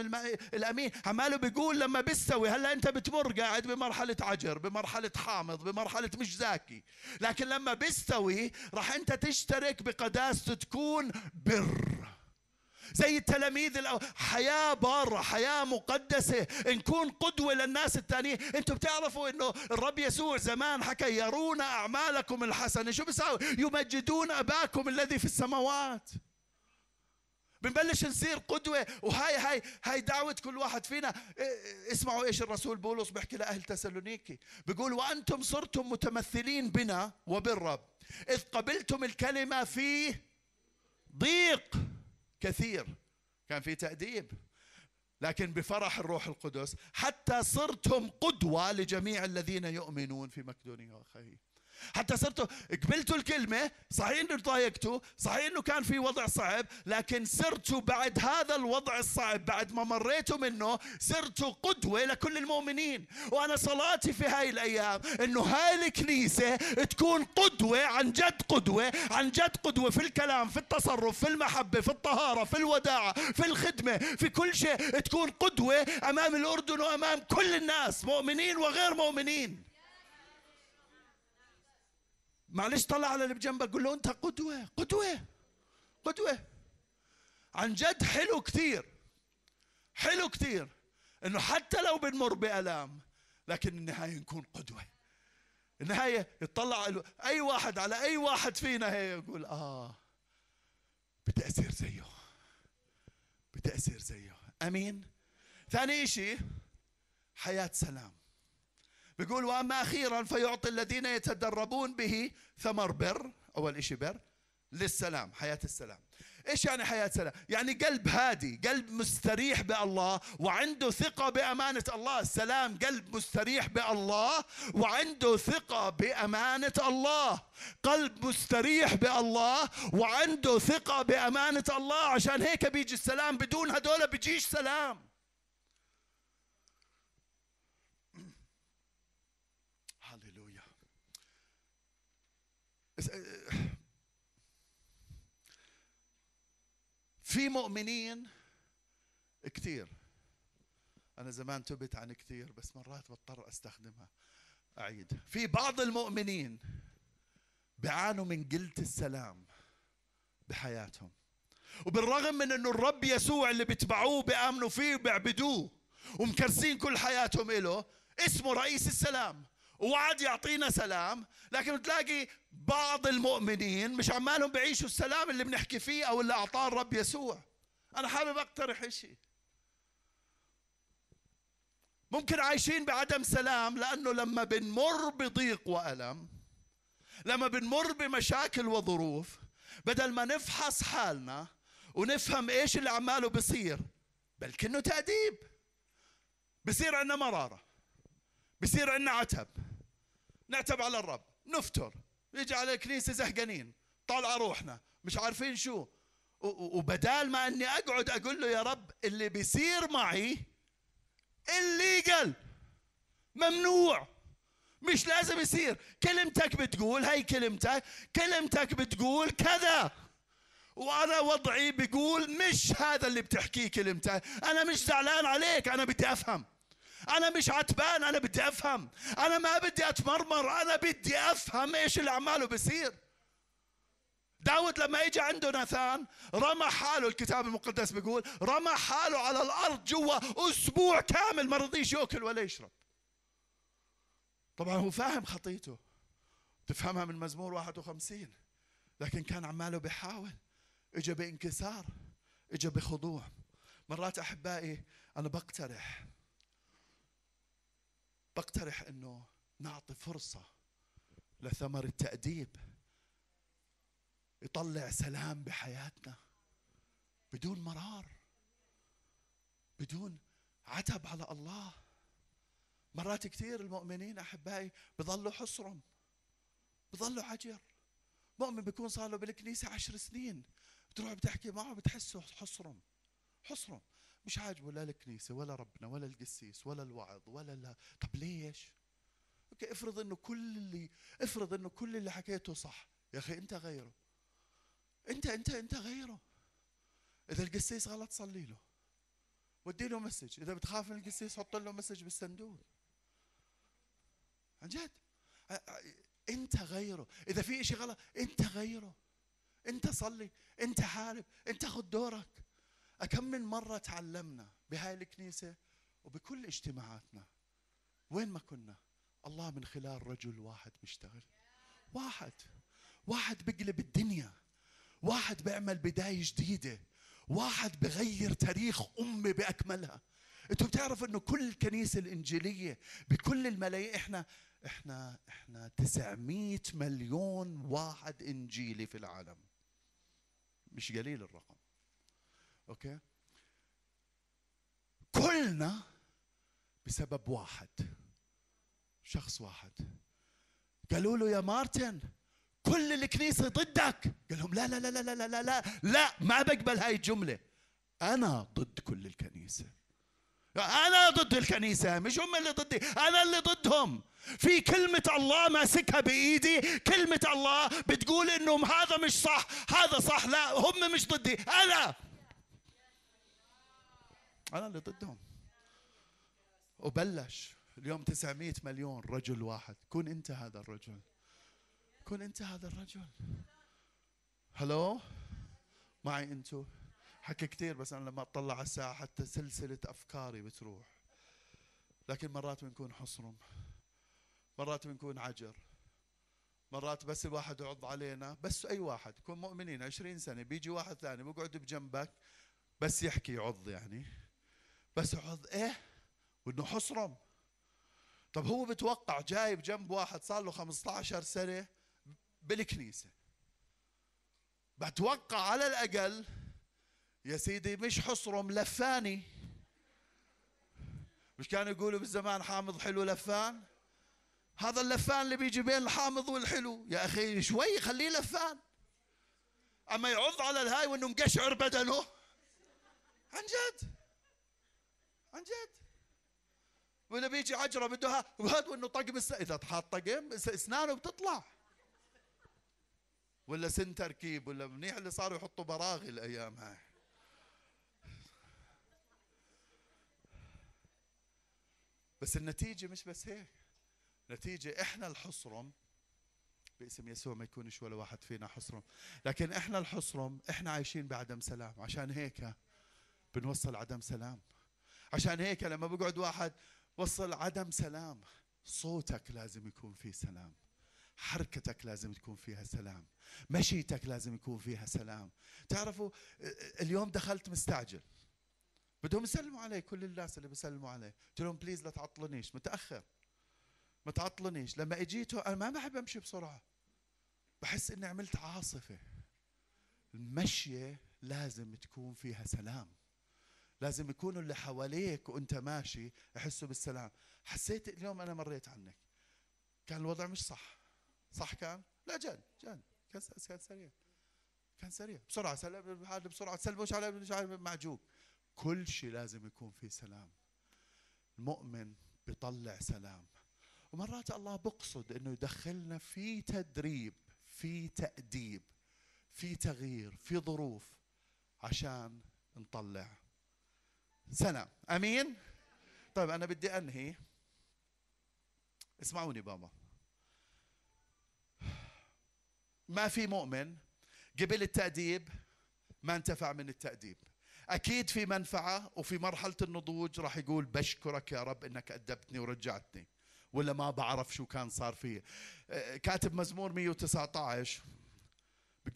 [SPEAKER 1] الأمين. عماله بيقول لما بيستوي هلا أنت بتمر قاعد بمرحلة عجر بمرحلة حامض بمرحلة مش زاكي لكن لما بيستوي راح أنت تشترك بقداسته تكون بر. زي التلاميذ حياة بارة حياة مقدسة. نكون قدوة للناس الثانيين أنتم بتعرفوا انه الرب يسوع زمان حكى يرون أعمالكم الحسنة. شو بيساوي؟ يمجدون أباكم الذي في السماوات. بنبلش نصير قدوة. وهاي هاي هاي دعوة كل واحد فينا. اسمعوا إيش الرسول بولس بيحكي لأهل تسالونيكي. بيقول وأنتم صرتم متمثلين بنا وبالرب. إذ قبلتم الكلمة في ضيق. كثير. كان في تأديب. لكن بفرح الروح القدس حتى صرتم قدوة لجميع الذين يؤمنون في مقدونيا وأخيه. حتى صرتوا قبلتوا الكلمة صحيح انه ضايقتوا صحيح إنه كان في وضع صعب لكن صرتوا بعد هذا الوضع الصعب بعد ما مريتوا منه صرتوا قدوة لكل المؤمنين. وأنا صلاتي في هاي الأيام إنه هاي الكنيسة تكون قدوة عن جد قدوة عن جد قدوة في الكلام في التصرف في المحبة في الطهارة في الوداعة في الخدمة في كل شيء تكون قدوة أمام الأردن وأمام كل الناس مؤمنين وغير مؤمنين. معلش طلع على اللي بجنبك قول له انت قدوة قدوة قدوة. عن جد حلو كثير حلو كثير إنه حتى لو بنمر بألام لكن النهاية نكون قدوة. النهاية يطلع أي واحد على أي واحد فينا هي يقول آه بدي اصير زيه بدي اصير زيه. أمين؟ ثاني شيء حياة سلام. بيقول وأما أخيرا فيعطي الذين يتدربون به ثمر بر أول إشي بر للسلام حياة السلام. إيش يعني حياة سلام يعني قلب هادي قلب مستريح بالله وعنده ثقة بأمانة الله. السلام قلب مستريح بالله وعنده ثقة بأمانة الله. قلب مستريح بالله وعنده ثقة بأمانة الله. عشان هيك بيجي السلام بدون هدول بيجيش سلام. في مؤمنين كثير أنا زمان تبت عن كثير بس مرات بضطر أستخدمها. أعيد. في بعض المؤمنين بيعانوا من قلة السلام بحياتهم. وبالرغم من إنه الرب يسوع اللي بيتبعوه بيآمنوا فيه وبيعبدوه ومكرسين كل حياتهم له اسمه رئيس السلام. ووعد يعطينا سلام لكن تلاقي بعض المؤمنين مش عمالهم بيعيشوا السلام اللي بنحكي فيه أو اللي أعطاه الرب يسوع. أنا حابب أقترح شيء ممكن عايشين بعدم سلام لأنه لما بنمر بضيق وألم لما بنمر بمشاكل وظروف بدل ما نفحص حالنا ونفهم إيش اللي عماله بصير بلكنه تأديب. بصير عندنا مرارة. بصير عندنا عتب. نعتب على الرب. نفتر يجي على الكنيسة زهقانين. طالع روحنا. مش عارفين شو. وبدال ما إني أقعد أقول له يا رب اللي بيصير معي الليجل ممنوع. مش لازم يصير. كلمتك بتقول هاي كلمتك كلمتك بتقول كذا. وأنا وضعي بيقول مش هذا اللي بتحكيه كلمتك. أنا مش زعلان عليك أنا بدي أفهم. أنا مش عتبان أنا بدي أفهم. أنا ما بدي أتمرمر أنا بدي أفهم إيش اللي عماله بيصير داود لما اجى عنده ناثان رمى حاله الكتاب المقدس بيقول رمى حاله على الأرض جوا أسبوع كامل ما رضيش يأكل ولا يشرب. طبعا هو فاهم خطيته. تفهمها من مزمور 51 لكن كان عماله بيحاول. اجى بانكسار اجى بخضوع. مرات أحبائي أنا بقترح بقترح إنه نعطي فرصة لثمر التأديب يطلع سلام بحياتنا بدون مرار بدون عتب على الله. مرات كثير المؤمنين أحبائي بضلوا حصرم بضلوا عجر. مؤمن بيكون صار له بالكنيسة عشر سنين بتروح بتحكي معه بتحسه حصرم حصرم مش عاجبه لا الكنيسة ولا ربنا ولا القسيس ولا الوعظ ولا لا طب ليش؟ okay افرض إنه كل اللي افرض إنه كل اللي حكيته صح. يا أخي أنت غيره. أنت أنت أنت غيره. إذا القسيس غلط صلي له. ودي له message. إذا بتخاف من القسيس حط له message بالصندوق. عن جد. أنت غيره. إذا في شيء غلط أنت غيره. أنت صلي. أنت حارب. أنت خذ دورك. كم من مرة تعلمنا بهاي الكنيسة وبكل اجتماعاتنا وين ما كنا الله من خلال رجل واحد بيشتغل. واحد. واحد بيقلب الدنيا. واحد بيعمل بداية جديدة. واحد بغير تاريخ أمي بأكملها. أنتوا بتعرفوا إنه كل الكنيسة الإنجيلية بكل الملايين إحنا إحنا إحنا 900 مليون واحد إنجيلي في العالم. مش قليل الرقم. okay؟ كلنا بسبب واحد شخص واحد. قالوا له يا مارتن كل الكنيسة ضدك. قال لهم لا لا لا لا لا لا لا لا ما بقبل هاي الجملة. أنا ضد كل الكنيسة. أنا ضد الكنيسة مش هم اللي ضدي أنا اللي ضدهم. في كلمة الله ماسكها بإيدي كلمة الله بتقول إنه هذا مش صح هذا صح لا هم مش ضدي أنا. أنا اللي ضدهم. وبلش اليوم 900 مليون رجل واحد. كن أنت هذا الرجل. كن أنت هذا الرجل. هلو معي أنتو. حكي كثير بس أنا لما أطلع على الساعة حتى سلسلة أفكاري بتروح. لكن مرات بنكون حصرم. مرات بنكون عجر. مرات بس الواحد يعض علينا. بس أي واحد. يكون مؤمنين. عشرين سنة. بيجي واحد ثاني. بيقعد بجنبك. بس يحكي يعض يعني. بس يعض إيه؟ وإنه حصرم. طب هو بتوقع جايب جنب واحد صار له 15 سنة بالكنيسة. بتوقع على الأقل يا سيدي مش حصرم لفاني. مش كانوا يقولوا بالزمان حامض حلو لفان. هذا اللفان اللي بيجي بين الحامض والحلو. يا أخي شوي خليه لفان. أما يعض على الهاي وإنه مقشعر بدنه. عن جد. عن جد. ولا بيجي عجرة بده وهذا وإنه طقم إذا حاط طقم أسنانه بتطلع ولا سن تركيب ولا منيح اللي صاروا يحطوا براغي الأيام هاي. بس النتيجة مش بس هيك. نتيجة إحنا الحصرم باسم يسوع ما يكونش ولا واحد فينا حصرم. لكن إحنا الحصرم إحنا عايشين بعدم سلام. عشان هيك بنوصل عدم سلام. عشان هيك لما بقعد واحد وصل عدم سلام. صوتك لازم يكون فيه سلام. حركتك لازم تكون فيها سلام. مشيتك لازم يكون فيها سلام. تعرفوا اليوم دخلت مستعجل. بدهم يسلموا علي كل الناس اللي بيسلموا علي. قلت لهم بليز لا تعطلنيش. متأخر. ما تعطلنيش. لما اجيتوا أنا ما بحب أمشي بسرعة. بحس إني عملت عاصفة. المشية لازم تكون فيها سلام. لازم يكونوا اللي حواليك وانت ماشي يحسوا بالسلام. حسيت اليوم أنا مريت عنك. كان الوضع مش صح. صح كان؟ لا جد جد كان كان سريع. كان سريع. بسرعة سلم هذا بسرعة. سلموش على معجوق كل شيء لازم يكون فيه سلام. المؤمن بيطلع سلام. ومرات الله بقصد إنه يدخلنا في تدريب في تأديب في تغيير في ظروف عشان نطلع سلام آمين؟ طيب أنا بدي أنهي. اسمعوني بابا. ما في مؤمن قبل التأديب ما انتفع من التأديب. أكيد في منفعة وفي مرحلة النضوج راح يقول بشكرك يا رب إنك أدبتني ورجعتني ولا ما بعرف شو كان صار فيه كاتب مزمور 119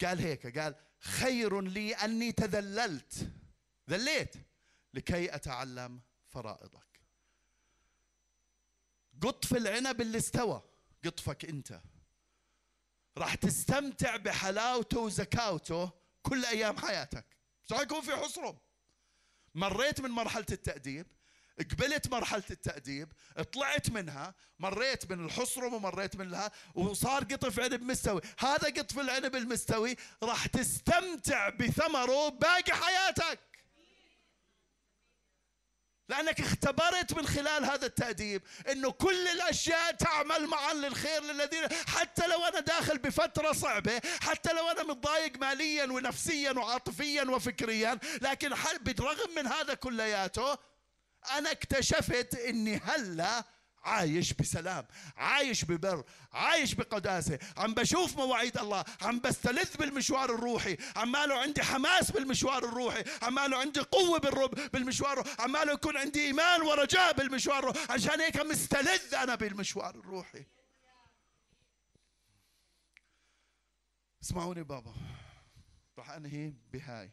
[SPEAKER 1] قال هيك قال خير لي أني تذللت. ذليت. لكي أتعلم فرائضك. قطف العنب اللي استوى قطفك أنت. راح تستمتع بحلاوته وزكاوته كل أيام حياتك. مش راح يكون في حصرم مريت من مرحلة التأديب قبلت مرحلة التأديب طلعت منها مريت من الحصرم ومريت من لها وصار قطف عنب مستوي. هذا قطف العنب المستوي راح تستمتع بثمره باقي حياتك. لأنك اختبرت من خلال هذا التأديب أنه كل الأشياء تعمل معا للخير للذين حتى لو أنا داخل بفترة صعبة حتى لو أنا متضايق ماليا ونفسيا وعاطفيا وفكريا لكن بالرغم من هذا كلياته أنا اكتشفت أني هلأ عايش بسلام عايش ببر عايش بقداسة. عم بشوف مواعيد الله عم بستلذ بالمشوار الروحي. عماله عندي حماس بالمشوار الروحي. عماله عندي قوة بالرب بالمشوار. عماله يكون عندي إيمان ورجاء بالمشوار عشان هيك مستلذ أنا بالمشوار الروحي. اسمعوني بابا. راح أنهي بهاي.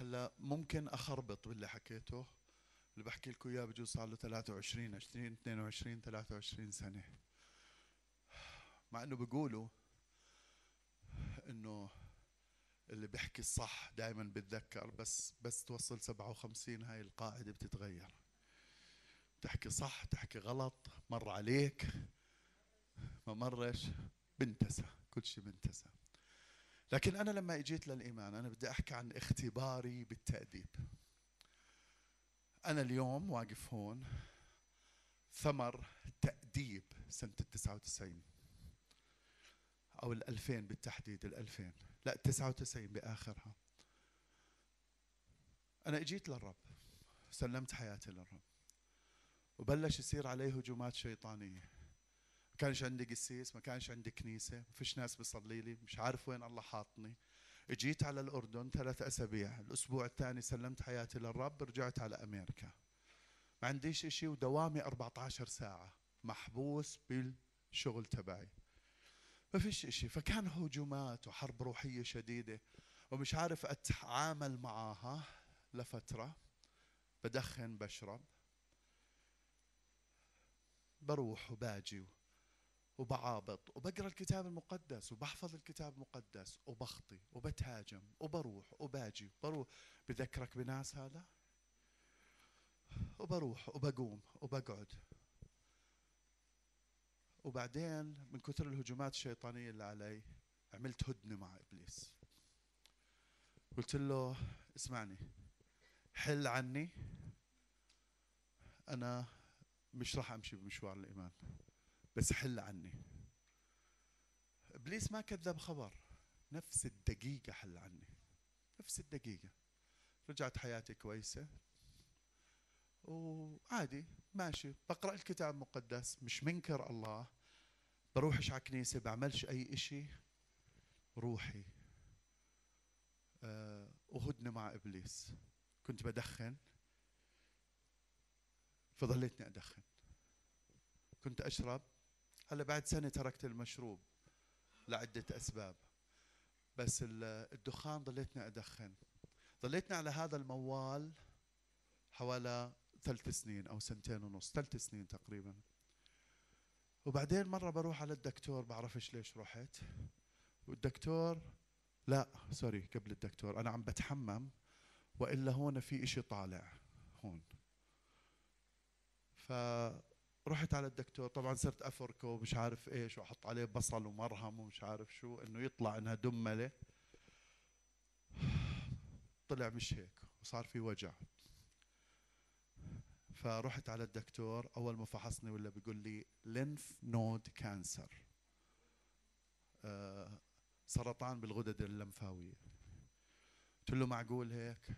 [SPEAKER 1] هلا ممكن أخربط باللي حكيته اللي بحكي لكم إياه بجوز صار له 23 20 22 23 سنة. مع إنه بيقولوا إنه اللي بيحكي الصح دائما بتذكر بس بس توصل 57 هاي القاعدة بتتغير. تحكي صح تحكي غلط مر عليك ما مرش بنتسى كل شيء بنتسى. لكن أنا لما إجيت للإيمان أنا بدي أحكي عن اختباري بالتأديب. أنا اليوم واقف هون ثمر تأديب سنة التسعة وتسعين. أو الألفين بالتحديد الألفين. لا التسعة وتسعين بآخرها. أنا إجيت للرب. سلمت حياتي للرب. وبلش يصير عليه هجومات شيطانية. كانش عندي قسيس ما كانش عندي كنيسة ما فيش ناس بيصلي لي مش عارف وين الله حاطني. جيت على الأردن ثلاث أسابيع الأسبوع الثاني سلمت حياتي للرب رجعت على أمريكا. ما عنديش إشي ودوامي 14 ساعة محبوس بالشغل تبعي. ما فيش إشي فكان هجومات وحرب روحية شديدة ومش عارف أتعامل معاها لفترة. بدخن بشرب. بروح وباجي وبعابط وبقرأ الكتاب المقدس وبحفظ الكتاب المقدس وبخطي وبتهاجم وبروح وباجي. بروح بذكرك بناس هذا؟ وبروح وبقوم وبقعد. وبعدين من كثر الهجومات الشيطانية اللي علي عملت هدنة مع إبليس. قلت له اسمعني حل عني أنا مش راح أمشي بمشوار الإيمان. بس حل عني. إبليس ما كذب خبر. نفس الدقيقة حل عني. نفس الدقيقة. رجعت حياتي كويسة. وعادي ماشي. بقرأ الكتاب المقدس. مش منكر الله. بروحش على كنيسة بعملش أي إشي. روحي. آه، وهدنة مع إبليس. كنت بدخن. فظليتني أدخن. كنت أشرب. هلا بعد سنة تركت المشروب لعدة أسباب بس الدخان ضليتني أدخن. ضليتني على هذا الموال حوالي ثلاث سنين أو سنتين ونص ثلاث سنين تقريبا. وبعدين مرة بروح على الدكتور بعرفش ليش رحت. والدكتور لا سوري قبل الدكتور أنا عم بتحمم وإلا هون في إشي طالع هون. فرحت على الدكتور طبعا صرت أفركه ومش عارف إيش وأحط عليه بصل ومرهم ومش عارف شو إنه يطلع إنها دملة. طلع مش هيك وصار في وجع. فرحت على الدكتور أول ما فحصني ولا بيقول لي lymph node cancer سرطان بالغدد اللمفاوية. قلت له معقول هيك؟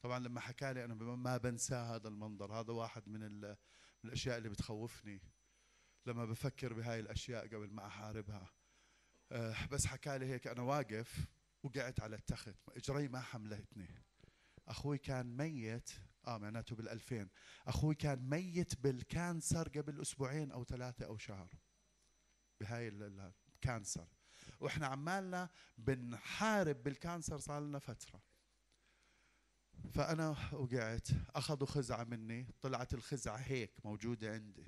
[SPEAKER 1] طبعا لما حكى لي أنا ما بنساه هذا المنظر هذا واحد من, من الأشياء اللي بتخوفني لما بفكر بهاي الأشياء قبل ما أحاربها. أه بس حكى لي هيك أنا واقف وقعت على التخت إجري ما حملتني. أخوي كان ميت آه معناته بال2000 أخوي كان ميت بال cancer قبل أسبوعين أو ثلاثة أو شهر. بهاي ال cancer. وإحنا عمالنا بنحارب بالكانسر صار لنا فترة. فأنا وقعت. أخذوا خزعة مني. طلعت الخزعة هيك موجودة عندي.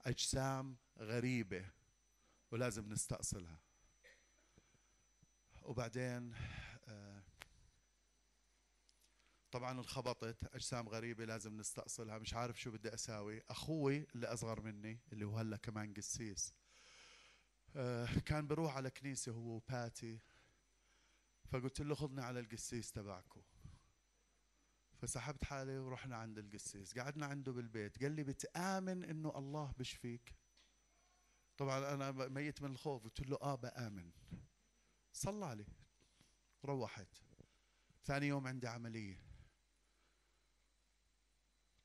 [SPEAKER 1] أجسام غريبة ولازم نستأصلها. وبعدين آه طبعا انخبطت. أجسام غريبة لازم نستأصلها. مش عارف شو بدي أساوي. أخوي اللي أصغر مني اللي هو هلأ كمان قسيس آه كان بروح على كنيسة هو وباتي. فقلت له خذني على القسيس تبعكم فسحبت حالي ورحنا عند القسيس. قعدنا عنده بالبيت. قال لي بتآمن إنه الله بشفيك. طبعا أنا ميت من الخوف. قلت له آه بآمن. صلى لي. روحت. ثاني يوم عندي عملية.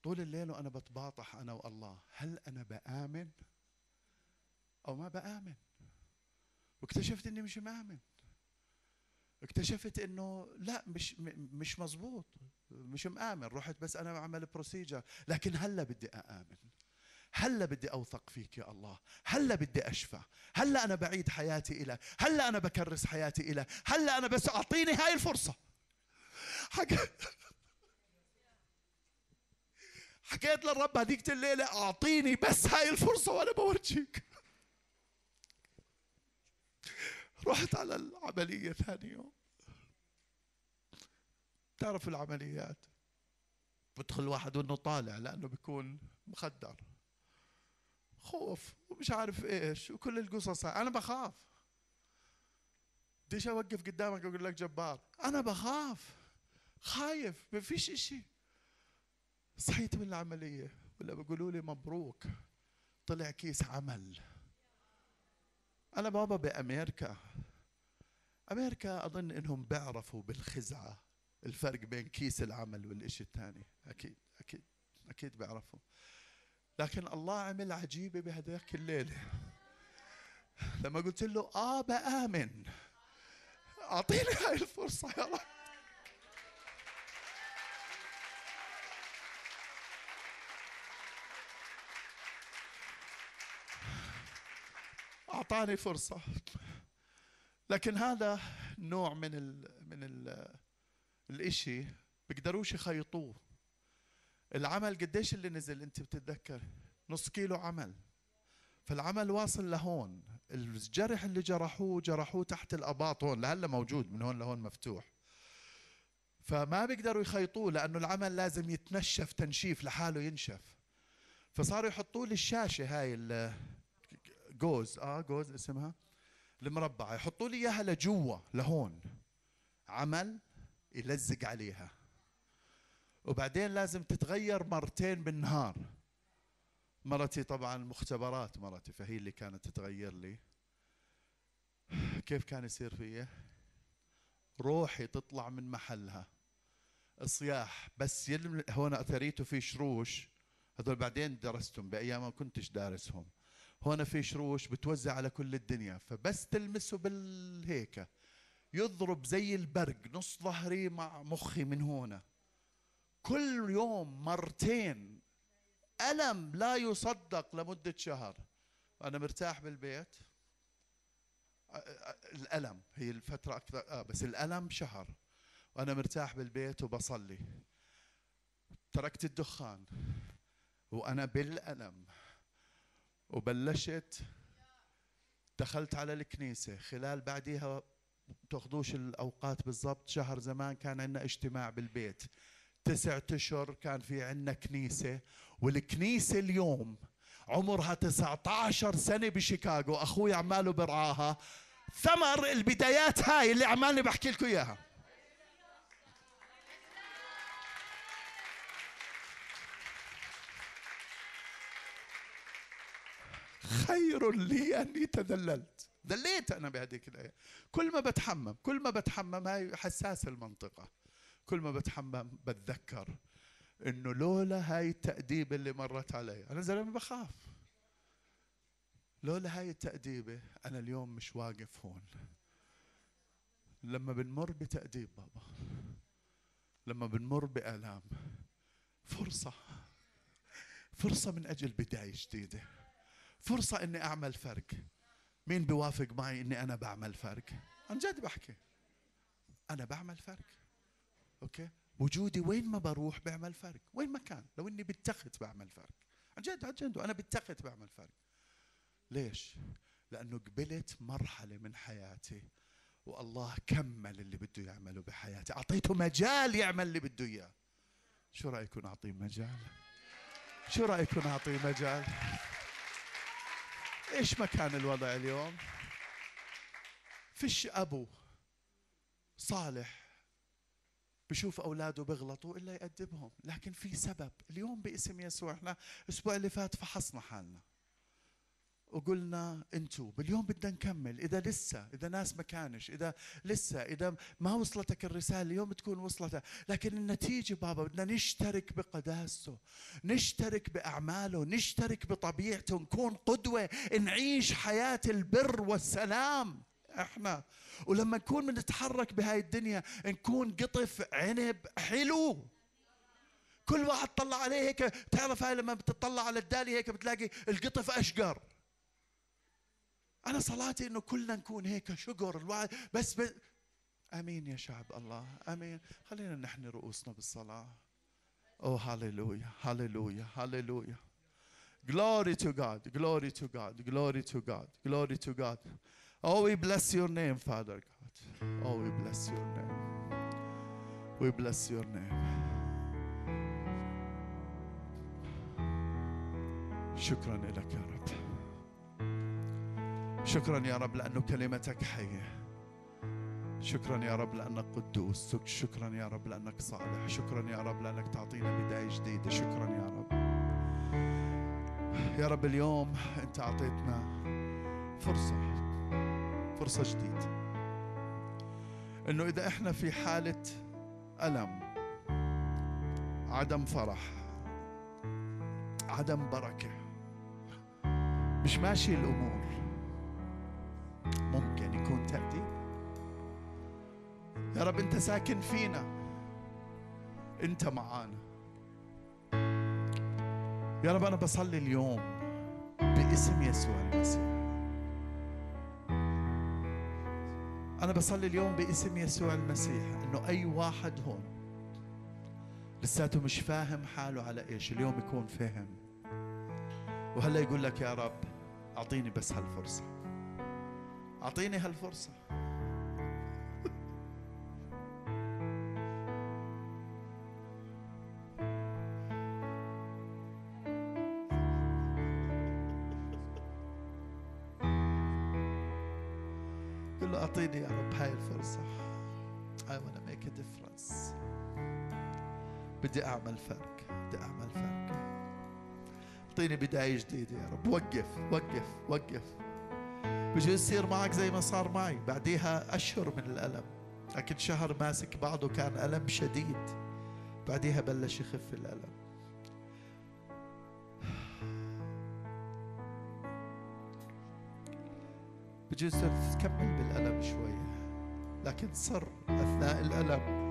[SPEAKER 1] طول الليل وأنا بتباطح أنا والله. هل أنا بآمن أو ما بآمن؟ واكتشفت إني مش مآمن. اكتشفت إنه لا مش مش مزبوط مش مآمن رحت بس أنا بعمل بروسيجر لكن هلا بدي أآمن. هلا بدي أوثق فيك يا الله. هلا بدي أشفى. هلا أنا بعيد حياتي إلى. هلا أنا بكرس حياتي إلى. هلا أنا بس أعطيني هاي الفرصة. حاجة حكيت للرب هذيك الليلة أعطيني بس هاي الفرصة وأنا بورجيك. رحت على العملية ثاني يوم. تعرف العمليات. بدخل واحد وإنه طالع لأنه بيكون مخدر. خوف ومش عارف إيش وكل القصص أنا بخاف. بديش أوقف قدامك واقول لك جبار. أنا بخاف. خايف. ما فيش إشي. صحيت من العملية. ولا بيقولوا لي مبروك. طلع كيس عمل. أنا بابا بأمريكا أمريكا أظن إنهم بيعرفوا بالخزعة. الفرق بين كيس العمل والإشي الثاني. أكيد أكيد أكيد بيعرفوا. لكن الله عمل عجيبة بهذاك الليلة. لما قلت له آه بآمن أعطيني هاي الفرصة يا رب. أعطاني فرصة. لكن هذا نوع من ال من ال الإشي بيقدروش يخيطوه. العمل قديش اللي نزل أنت بتتذكر؟ نص كيلو عمل. فالعمل واصل لهون. الجرح اللي جرحوه جرحوه تحت الأباط هون لهلا موجود من هون لهون مفتوح. فما بيقدروا يخيطوه لأنه العمل لازم يتنشف تنشيف لحاله ينشف. فصاروا يحطوا لي الشاشه هاي جوز آه جوز اسمها المربعة. يحطوا لي إياها لجوا لهون. عمل يلزق عليها. وبعدين لازم تتغير مرتين بالنهار. مرتي طبعا مختبرات مرتي فهي اللي كانت تتغير لي. كيف كان يصير فيا؟ روحي تطلع من محلها. صياح بس يلم هون اثريته في شروش. هذول بعدين درستهم بأيام ما كنتش دارسهم. هون في شروش بتوزع على كل الدنيا فبس تلمسه بالهيكة. يضرب زي البرق نص ظهري مع مخي من هنا كل يوم مرتين ألم لا يصدق لمدة شهر. أنا مرتاح بالبيت. الألم هي الفترة أكثر آه بس الألم شهر. وأنا مرتاح بالبيت وبصلي. تركت الدخان وأنا بالألم. وبلشت دخلت على الكنيسة. خلال بعديها تاخذوش الأوقات بالضبط. شهر زمان كان عندنا اجتماع بالبيت. تسعة أشهر كان في عندنا كنيسة والكنيسة اليوم عمرها 19 سنة بشيكاغو. أخوي عماله برعاها. ثمر البدايات هاي اللي عمالي بحكي لكم إياها. خير لي أني تذللت. دليت أنا بهذيك الآية. كل ما بتحمم كل ما بتحمم هاي حساس المنطقة. كل ما بتحمم بتذكر إنه لولا هاي التأديبة اللي مرت علي. أنا زلمة بخاف. لولا هاي التأديبة أنا اليوم مش واقف هون. لما بنمر بتأديب بابا لما بنمر بآلام فرصة فرصة من أجل بداية جديدة. فرصة إني أعمل فرق. مين بيوافق معي إني أنا بعمل فرق؟ عن جد بحكي. أنا بعمل فرق. أوكي؟ وجودي وين ما بروح بعمل فرق. وين ما كان. لو إني بالتخت بعمل فرق. عن جد عن جد. وأنا بالتخت بعمل فرق. ليش؟ لأنه قبلت مرحلة من حياتي والله كمل اللي بده يعمله بحياتي. أعطيته مجال يعمل اللي بده إياه. شو رأيكم أعطيه مجال؟ شو رأيكم أعطيه مجال؟ إيش مكان الوضع اليوم؟ فيش أبو صالح بشوف أولاده بيغلطوا إلا يأدبهم لكن في سبب اليوم باسم يسوع إحنا الأسبوع اللي فات فحصنا حالنا. وقلنا أنتوا اليوم بدنا نكمل إذا لسه إذا ناس ما كانش إذا لسه إذا ما وصلتك الرسالة اليوم تكون وصلتها لكن النتيجة بابا بدنا نشترك بقداسته نشترك بأعماله نشترك بطبيعته نكون قدوة نعيش حياة البر والسلام. إحنا ولما نكون بنتحرك بهاي الدنيا نكون قطف عنب حلو. كل واحد طلع عليه هيك تعرف هاي لما بتطلع على الدالي هيك بتلاقي القطف أشقر. أنا صلاتي إنه كلنا نكون هيك شقر الواحد بس, بس امين يا شعب الله امين خلينا نحن رؤوسنا بالصلاه Oh, hallelujah, hallelujah, hallelujah. Glory to God, glory to God, glory to God, glory to God. Oh, we bless your name, Father God. Oh, we bless your name. We bless your name. شكرا لك يا رب. شكرا يا رب لأنه كلمتك حية. شكرا يا رب لأنك قدوس. شكرا يا رب لأنك صالح. شكرا يا رب لأنك تعطينا بداية جديدة. شكرا يا رب. يا رب اليوم أنت أعطيتنا فرصة فرصة جديدة. إنه إذا إحنا في حالة ألم عدم فرح عدم بركة مش ماشي الأمور. يكون تأديب يا رب أنت ساكن فينا. أنت معانا. يا رب أنا بصلي اليوم باسم يسوع المسيح. أنا بصلي اليوم باسم يسوع المسيح إنه أي واحد هون لساته مش فاهم حاله على إيش اليوم يكون فهم. وهلا يقول لك يا رب أعطيني بس هالفرصة. أعطيني هالفرصة. قل له أعطيني يا رب هاي الفرصة. I wanna make a difference. بدي أعمل فرق. بدي أعمل فرق. أعطيني بداية جديدة يا رب. وقف وقف وقف. بجوز يصير معك زي ما صار معي. بعديها أشهر من الألم. لكن شهر ماسك بعضه كان ألم شديد. بعديها بلش يخف الألم. بجوز تكمل بالألم شوية لكن صر أثناء الألم.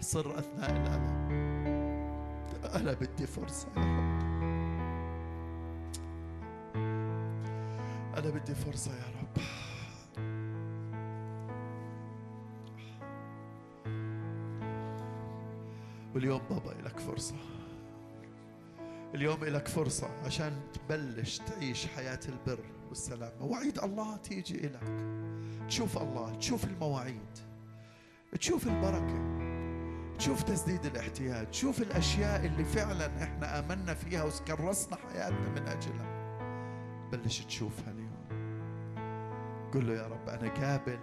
[SPEAKER 1] صر أثناء الألم. أنا بدي فرصة يا رب أنا بدي فرصة يا رب. واليوم بابا لك فرصة. اليوم لك فرصة عشان تبلش تعيش حياة البر والسلام مواعيد الله تيجي إلك. تشوف الله تشوف المواعيد تشوف البركة. تشوف تسديد الاحتياج تشوف الأشياء اللي فعلا إحنا آمنا فيها وكرسنا حياتنا من أجلها. بلش تشوفها اليوم. قل له يا رب أنا قابل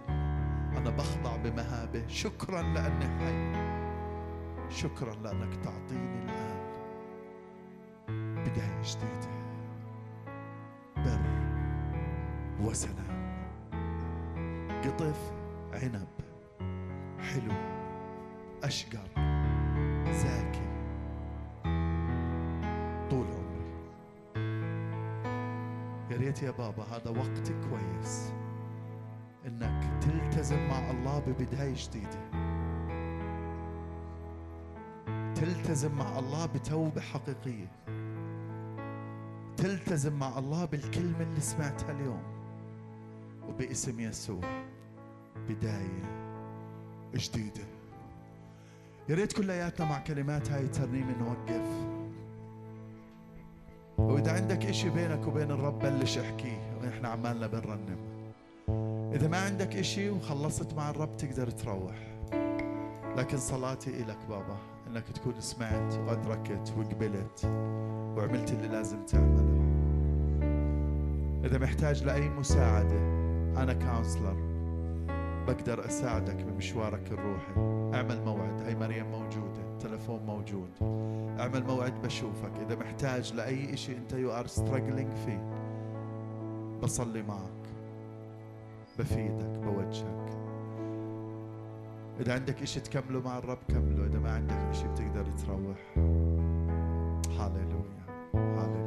[SPEAKER 1] أنا بخضع بمهابة. شكرا لأني حي. شكرا لأنك تعطيني الآن بداية جديدة. بر وسلام. قطف عنب. أشقر زاكي طول عمري. يا ريت يا بابا هذا وقت كويس إنك تلتزم مع الله ببداية جديدة. تلتزم مع الله بتوبة حقيقية. تلتزم مع الله بالكلمة اللي سمعتها اليوم وباسم يسوع. بداية جديدة. يا ريت كلياتنا مع كلمات هاي الترنيمة نوقف وإذا عندك إشي بينك وبين الرب بلش احكيه وإحنا عمالنا بنرنم. إذا ما عندك إشي وخلصت مع الرب تقدر تروح. لكن صلاتي إلك بابا إنك تكون سمعت وادركت وقبلت وعملت اللي لازم تعمله. إذا محتاج لأي مساعدة أنا كونسلر بقدر أساعدك بمشوارك الروحي. اعمل موعد. هاي مريم موجودة. التلفون موجود. اعمل موعد بشوفك. إذا محتاج لأي شيء أنت you are struggling فيه بصلي معك. بفيدك بوجهك. إذا عندك إشي تكمله مع الرب كمله. إذا ما عندك إشي بتقدر تروح. هاليلويا هاليلويا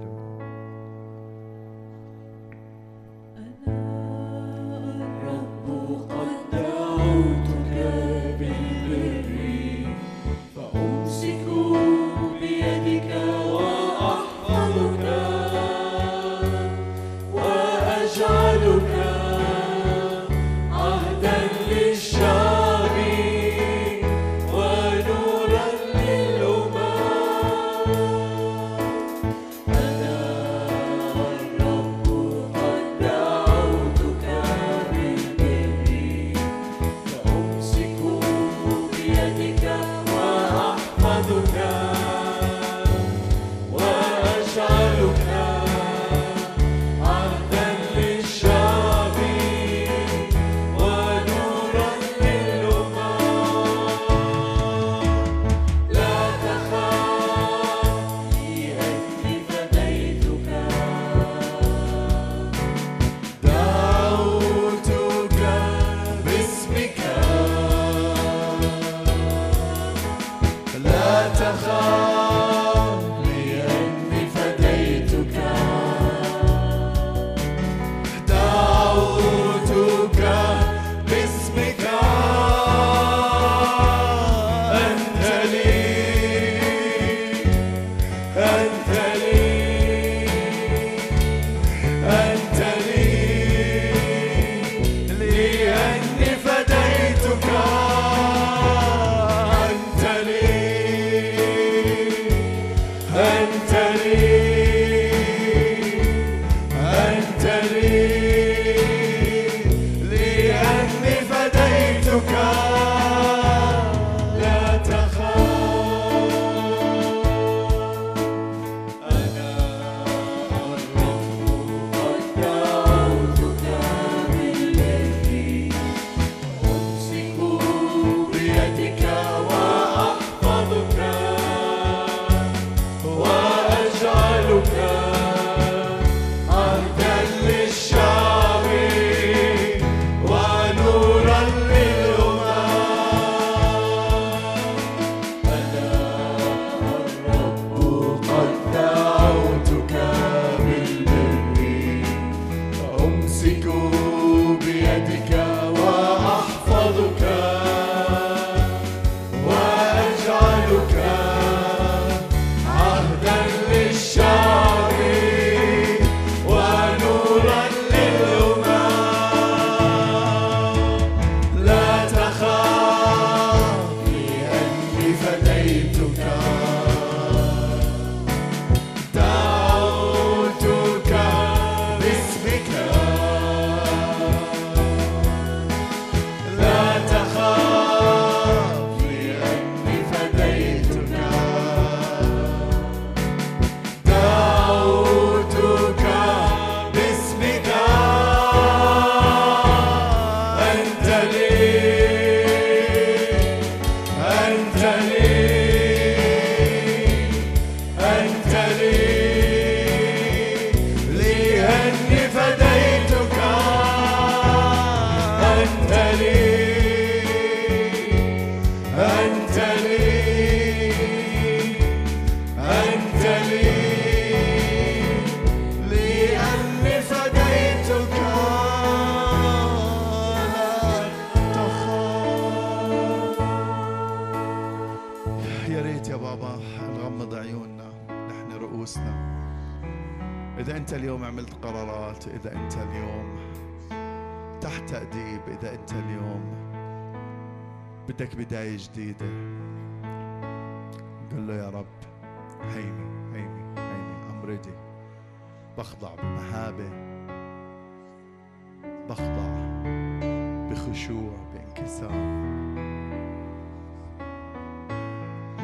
[SPEAKER 1] أنت اليوم. بدك بداية جديدة. قل له يا رب هيني هيني هيني I'm ready. بخضع بمهابة. بخضع بخشوع بانكسار.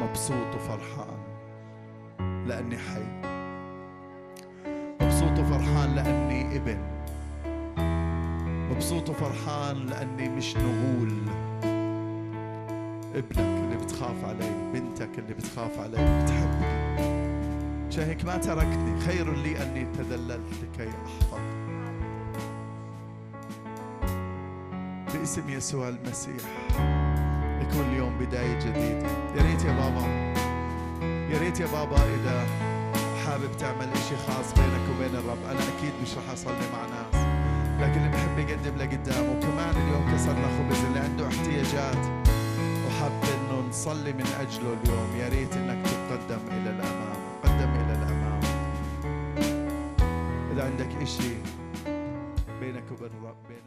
[SPEAKER 1] مبسوط وفرحان لأني حي. مبسوط وفرحان لأني ابن. مبسوط وفرحان لأني مش نغول. ابنك اللي بتخاف علي بنتك اللي بتخاف علي بتحبني عشان هيك ما تركتني خير لي أني تذللت لكي أحفظ باسم يسوع المسيح يكون اليوم بداية جديدة. يا ريت يا بابا يا ريت يا بابا إذا حابب تعمل إشي خاص بينك وبين الرب. أنا أكيد مش رح أصلي مع ناس. لكن بنحب نقدم لقدام وكمان اليوم كسرنا خبز اللي عنده احتياجات. وحاب إنه نصلي من أجله اليوم. يا ريت إنك تتقدم إلى الأمام. قدم إلى الأمام. إذا عندك إشي بينك وبين الرب بين